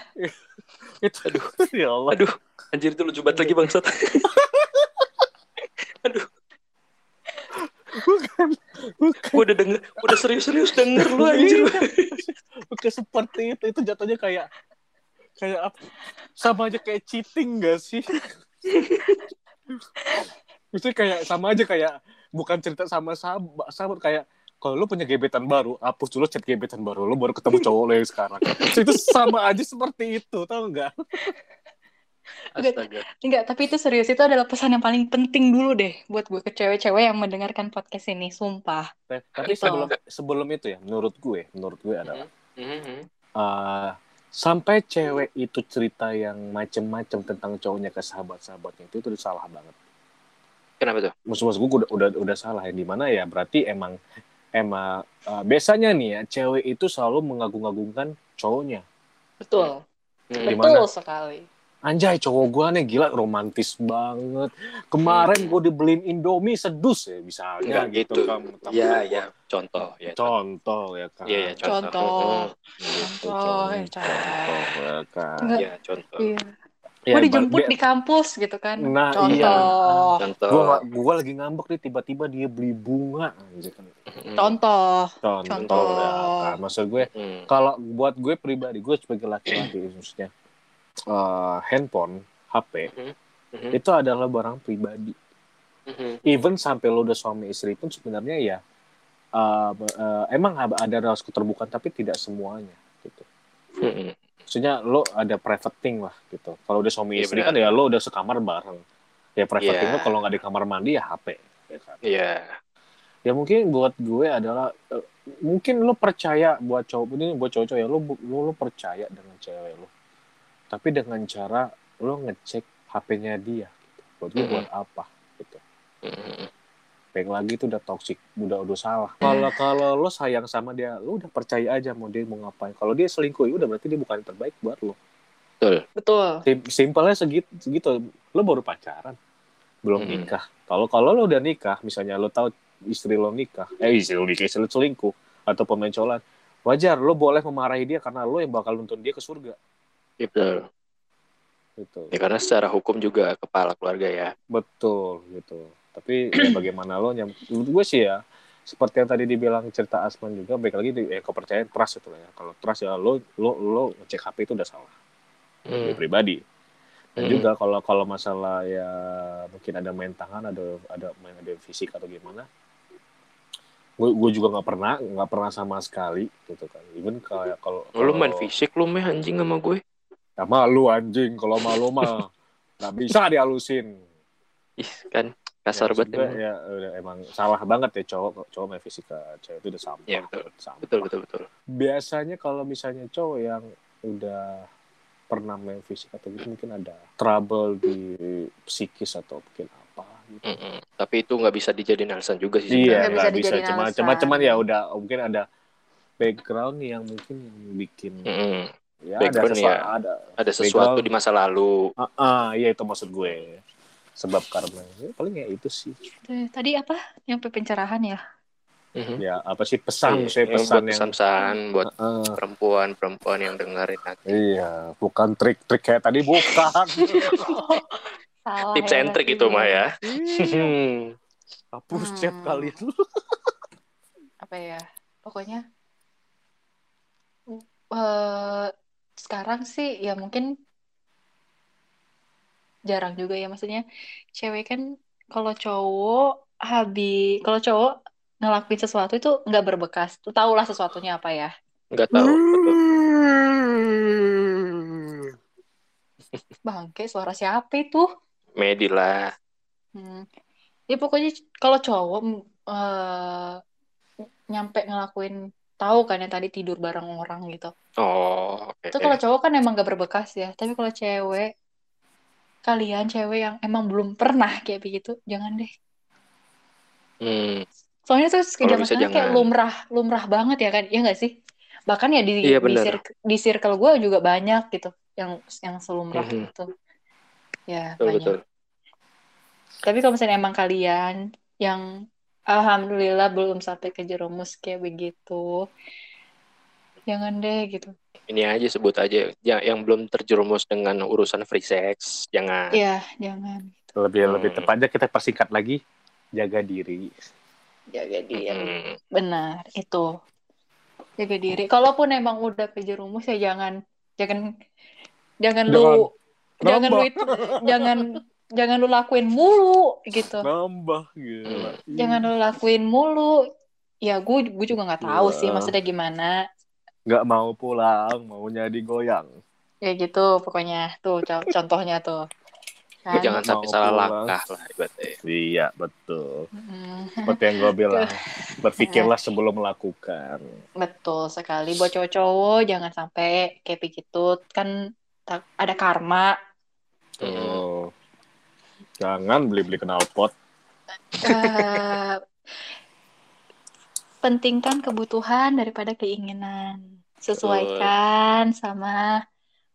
itu, aduh, ya Allah. Aduh, anjir itu lucu banget lagi bangsat. Aduh, Bukan, bukan, gue udah denger, udah serius-serius denger lu anjir. bukan seperti itu. Itu jatuhnya kayak, kayak apa? Sama aja kayak cheating gak sih? itu kayak sama aja kayak bukan cerita sama sahabat, sahabat kayak kalau lu punya gebetan baru, hapus dulu chat gebetan baru, lu baru ketemu cowok lo yang sekarang. itu sama aja seperti itu, tau nggak? Astaga. Enggak, tapi itu serius. Itu adalah pesan yang paling penting dulu deh buat gue ke cewek-cewek yang mendengarkan podcast ini. Sumpah. Tapi sebelum sebelum itu ya, menurut gue, menurut gue adalah Mhm. uh, sampai cewek itu cerita yang macem-macem tentang cowoknya ke sahabat-sahabatnya itu itu udah salah banget. Kenapa tuh? Maksud-maksud gue udah, udah udah salah ya di mana ya berarti emang emang uh, biasanya nih ya cewek itu selalu mengagung-agungkan cowoknya. Betul. Hmm. Betul sekali. Anjay cowok gue nih gila romantis banget. Kemarin gue dibeliin Indomie sedus ya misalnya Enggak gitu. kan. Ya, ya. Contoh. Ya, Contoh ya kan. Iya, ya, contoh. Contoh. Gitu, Contoh, contoh, ya kan. Ya, contoh. Iya. Ya, Gue dijemput di kampus gitu kan. Nah, Contoh. iya. Contoh. gua gua lagi ngambek nih tiba-tiba dia beli bunga kan. Contoh. contoh, Contoh. ya kan maksud gue Hmm. kalau buat gue pribadi gue sebagai laki-laki khususnya eh, handphone HP Mhm. itu adalah barang pribadi Mhm. even sampai lo udah suami istri pun sebenarnya ya eh, eh, emang ada rasa keterbukaan tapi tidak semuanya gitu Mhm. maksudnya lo ada private thing lah gitu kalau udah suami Iya, istri benar. kan ya lo udah sekamar bareng ya private Iya. thing lo kalau nggak di kamar mandi ya HP ya kan Iya. ya mungkin buat gue adalah mungkin lo percaya buat cowok ini buat cowok-cowok ya lo, lo lo percaya dengan cewek lo tapi dengan cara lo ngecek HP-nya dia gitu. buat gue buat apa gitu. Baik lagi itu udah toxic udah udah salah. Kalau kalau lo sayang sama dia lo udah percaya aja mau dia mau ngapain. Kalau dia selingkuh ya udah berarti dia bukan yang terbaik buat lo. Betul. Sim- simpelnya segitu segitu. Lo baru pacaran belum nikah. Kalau kalau lo udah nikah misalnya lo tahu istri lo nikah eh istri lo nikah istri lo selingkuh atau pemain colan wajar lo boleh memarahi dia karena lo yang bakal nuntun dia ke surga Betul. gitu Ya karena secara hukum juga kepala keluarga ya. betul gitu tapi ya bagaimana lo nyam gue sih ya seperti yang tadi dibilang cerita Asman juga baik lagi di eh, kepercayaan trust itu ya kalau trust ya lo lo lo ngecek HP itu udah salah Hmm. Pribadi dan Hmm. juga kalau kalau masalah ya mungkin ada main tangan ada ada main ada fisik atau gimana gue gue juga nggak pernah nggak pernah sama sekali gitu kan even kayak kalau lu main fisik lu meh anjing sama gue ya malu anjing kalau malu mah nggak bisa dihalusin ih kan kasar Ya, banget emang. ya udah emang salah banget ya cowok cowok main fisika cewek itu udah sampah Iya, betul. Sampah. betul betul betul biasanya kalau misalnya cowok yang udah pernah main fisik atau gitu mungkin ada trouble di psikis atau mungkin apa gitu. Mm-mm. tapi itu nggak bisa dijadiin alasan juga sih Iya, Nggak bisa bisa. Cuma, alasan. cuma, cuman ya udah mungkin ada background yang mungkin yang bikin Mm-mm. Ya ada Background sesuatu, ya. ada. ada sesuatu Background. di masa lalu Ah, ah, iya itu maksud gue. Sebab karena ya, paling ya itu sih. Eh, Tadi apa? Yang pencerahan ya? Mhm. Ya apa sih pesan, Iya, saya yang pesan buat yang pesan-pesan buat Ah, perempuan-perempuan yang dengerin nanti. iya, bukan trik-trik kayak tadi bukan. Salah Tips ya and trick itu mah ya. Iya, Hapus Hmm. chat kalian. Apa ya? Pokoknya eh sekarang sih ya mungkin jarang juga ya maksudnya cewek kan kalau cowok habis kalau cowok ngelakuin sesuatu itu nggak berbekas tuh tau lah sesuatunya apa ya Nggak tahu. betul. bangke suara siapa itu Medi lah. Hmm. Ya pokoknya kalau cowok eh, nyampe ngelakuin tahu kan yang tadi tidur bareng orang gitu. Oh, oke. Itu kalau cowok kan emang gak berbekas ya. Tapi kalau cewek kalian cewek yang emang belum pernah kayak begitu, jangan deh. Hmm, Soalnya tuh zaman sekarang kayak lumrah lumrah banget ya kan? Iya gak sih? Bahkan ya di Iya, di, circle, di circle gue juga banyak gitu yang yang selumrah Mhm. itu. Ya, betul banyak. betul. Tapi kalau misalnya emang kalian yang alhamdulillah belum sampai ke jerumus kayak begitu, jangan deh gitu. Ini aja sebut aja yang, yang belum terjerumus dengan urusan free sex, jangan. Iya, jangan. Lebih lebih Hmm. tepatnya kita persingkat lagi jaga diri. Jaga diri. Hmm, Benar, itu. Jaga diri. Kalaupun emang udah ke jerumus ya jangan jangan jangan lu jangan lu itu jangan jangan lu lakuin mulu gitu. Nambah gitu. Hmm. Jangan lu lakuin mulu. Ya gue gue juga nggak tahu sih Iya. maksudnya gimana. nggak mau pulang, maunya digoyang. Ya gitu pokoknya tuh co- contohnya tuh. Kan? jangan sampai salah pulang. langkah lah ibaratnya. Iya, betul. Mm, Seperti yang gue bilang, berpikirlah sebelum melakukan. betul sekali buat cowok-cowok jangan sampai kayak begitu kan ada karma. Hmm. Jangan beli-beli knalpot. Eh, pentingkan kebutuhan daripada keinginan. Sesuaikan sama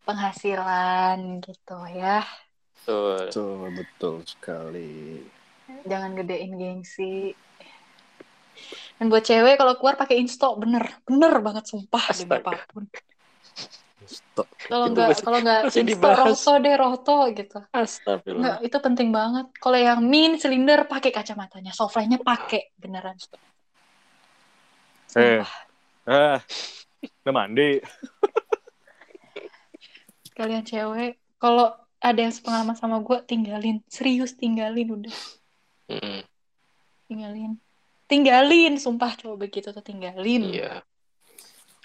penghasilan gitu ya. Betul. Betul, betul sekali. Jangan gedein gengsi. Dan buat cewek kalau keluar pakai insto bener, bener banget sumpah demi Astaga. apa pun. Kalau nggak kalau nggak dibahas. roto deh roto gitu. Astagfirullah. Nggak, itu penting banget. Kalau yang min silinder pakai kacamatanya, softline pakai beneran. Eh, eh, udah mandi. Kalian cewek, kalau ada yang sepengalaman sama gue, tinggalin. Serius tinggalin udah. Mm-mm. Tinggalin. Tinggalin, sumpah coba begitu tuh tinggalin. Iya.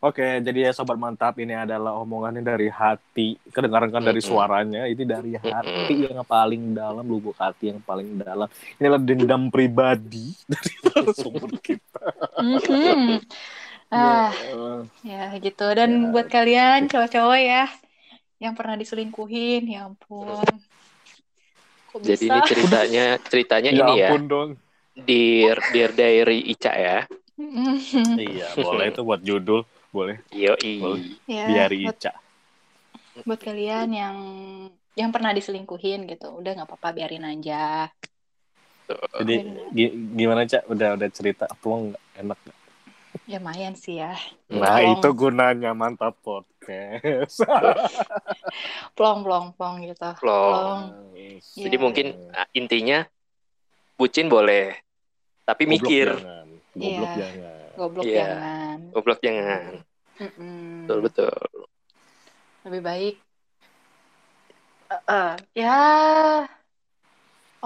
Oke, jadi ya sobat mantap ini adalah omongannya dari hati. Kedengaran kan dari suaranya, ini dari hati yang paling dalam, lubuk hati yang paling dalam. Ini adalah dendam pribadi dari sumber kita. Mhm. Ah, Ya, ya gitu. Dan Ya. buat kalian cowok-cowok ya, yang pernah diselingkuhin, ya ampun. Kok Jadi bisa? ini ceritanya ceritanya ya ini ya. ampun dong. Dear Dear Diary Ica ya. Iya, boleh itu buat judul, boleh. Boleh. ya, buat, Ica. buat kalian yang yang pernah diselingkuhin gitu, udah nggak apa-apa biarin aja. Jadi gi- gimana cak? Udah udah cerita plong nggak? enak nggak? Ya lumayan sih ya. Nah Plong. itu gunanya mantap podcast. Plong, plong, plong gitu. Plong. Jadi Iya. mungkin intinya bucin boleh, tapi Goblok mikir. jangan. Goblok Iya. jangan. Goblok Iya. jangan. Goblok jangan. Mm-mm. Betul betul. Lebih baik. eh, eh, ya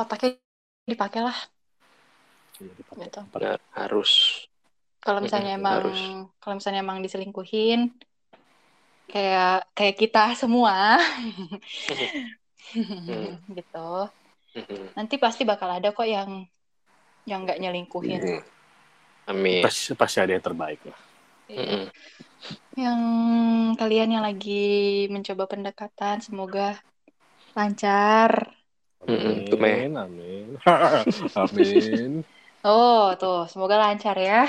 otaknya dipakai lah Iya, gitu. Harus Kalau misalnya Mm-mm, emang harus. kalau misalnya emang diselingkuhin kayak kayak kita semua gitu. Nanti pasti bakal ada kok yang yang nggak nyelingkuhin. Hmm. Amin. Pasti, pasti ada yang terbaik lah. Mm-mm. Yang kalian yang lagi mencoba pendekatan semoga lancar. Meh. Amin, amin. amin. Oh, tuh, semoga lancar ya.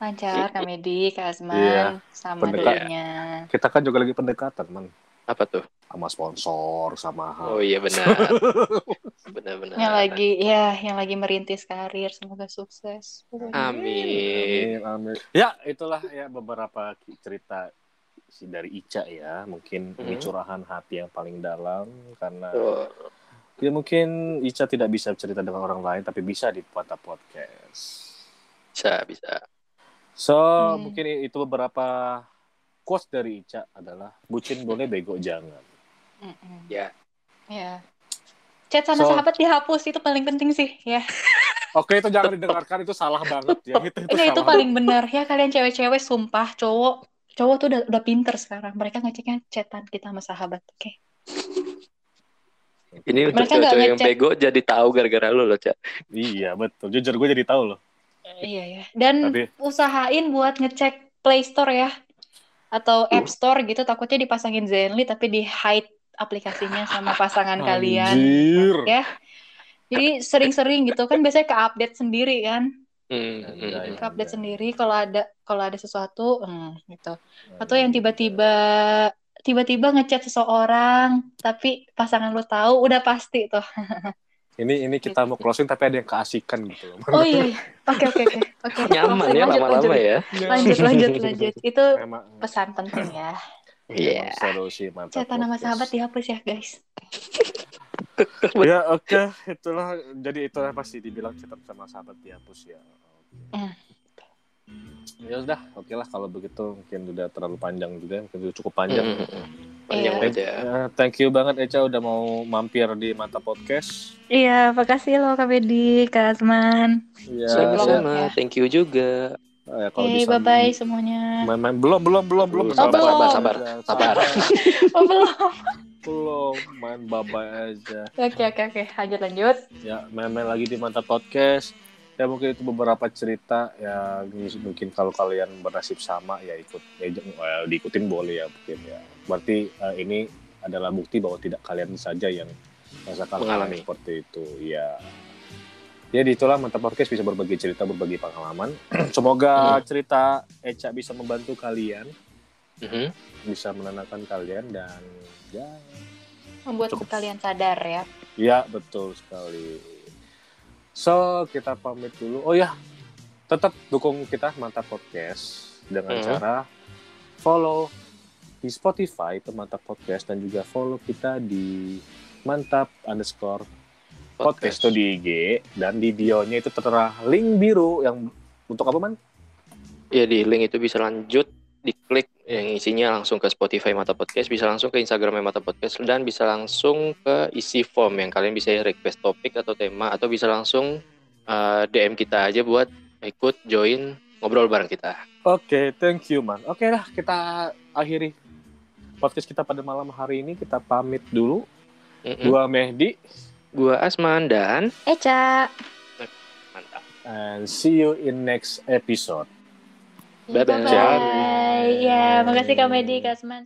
Lancar Kak Medi, Kak Azman, Iya, sama pendekat- dirinya. Kita kan juga lagi pendekatan, man. Apa tuh? Sama sponsor, sama Oh iya benar. Benar-benar. Yang lagi ya, yang lagi merintis karir, semoga sukses. Amin. Amin, amin. Ya, itulah ya beberapa cerita si dari Ica ya. Mungkin ini Hmm. curahan hati yang paling dalam karena Oh, ya mungkin Ica tidak bisa cerita dengan orang lain tapi bisa di Podcast. bisa bisa. So, Hmm. mungkin itu beberapa quotes dari Ica adalah bucin boleh bego jangan. Mm-mm. Ya. Ya. Chat sama So- sahabat dihapus itu paling penting sih, ya. Oke, itu jangan didengarkan itu salah banget ya. Itu, itu Enggak itu salah. paling benar ya kalian cewek-cewek sumpah cowok cowok tuh udah udah pinter sekarang mereka ngeceknya chatan kita sama sahabat oke Ini untuk Mereka nggak cewek-cewek yang bego jadi tahu gara-gara lu loh, Cak. Iya, betul. Jujur gue jadi tahu loh. iya ya dan Tapi usahain buat ngecek Play Store ya atau App Store gitu takutnya dipasangin Zenly tapi di hide aplikasinya sama pasangan kalian. Anjir. ya. Jadi sering-sering gitu kan biasanya ke update sendiri kan? Hmm, Anjay. hmm. ke update sendiri kalau ada kalau ada sesuatu hmm, gitu. Atau yang tiba-tiba tiba-tiba ngechat seseorang tapi pasangan lu tahu udah pasti tuh Ini ini kita mau closing tapi ada yang keasikan gitu loh. oh iya iya. oke oke oke oke Nyaman ya lama-lama ya. lanjut lanjut lanjut itu Emang, pesan penting ya Iya. emang seru sih mantap. chatan sama podcast. sahabat dihapus ya guys Ya oke, itulah jadi itulah pasti dibilang chatan sama sahabat dihapus ya. Hmm. Ya udah, oke lah kalau begitu mungkin udah terlalu panjang juga, mungkin udah cukup panjang. Hmm, hmm. Panjang Iya. Thank, aja. eh, thank you banget Eca udah mau mampir di Mata Podcast. iya makasih loh Kak Bedi Kak Azman Ya, Sama-sama. ya. Thank you juga. eh, kalau bisa bye bye semuanya main-main belum belum belum belum Sabar, sabar, sabar, sabar. oh belum belum main babai aja oke oke oke lanjut lanjut ya main-main lagi di mantap podcast ya mungkin itu beberapa cerita ya mungkin kalau kalian bernasib sama ya ikut ya j- eh, diikutin boleh ya mungkin ya berarti eh, ini adalah bukti bahwa tidak kalian saja yang merasakan hal Mengalami. seperti itu ya jadi itulah mantap podcast bisa berbagi cerita berbagi pengalaman semoga cerita Eca bisa membantu kalian Mhm. bisa menenangkan kalian dan ya membuat Cukup. kalian sadar ya Ya, betul sekali. So, kita pamit dulu. Oh ya, tetap dukung kita Mantap Podcast dengan Hmm. cara follow di Spotify itu Mantap Podcast dan juga follow kita di Mantap underscore podcast itu di IG dan di bio-nya itu tertera link biru yang untuk apa man? Ya di link itu bisa lanjut diklik yang isinya langsung ke Spotify Mata Podcast, bisa langsung ke Instagram Mata Podcast dan bisa langsung ke isi form yang kalian bisa request topik atau tema atau bisa langsung uh, DM kita aja buat ikut join ngobrol bareng kita. Oke, thank you man. Oke lah, kita akhiri podcast kita pada malam hari ini. Kita pamit dulu. Mm-mm. Gua Mehdi. Gua Asman dan Eca mantap. and see you in next episode. Bye-bye. bye bye ya makasih Kak Medi Kak Azman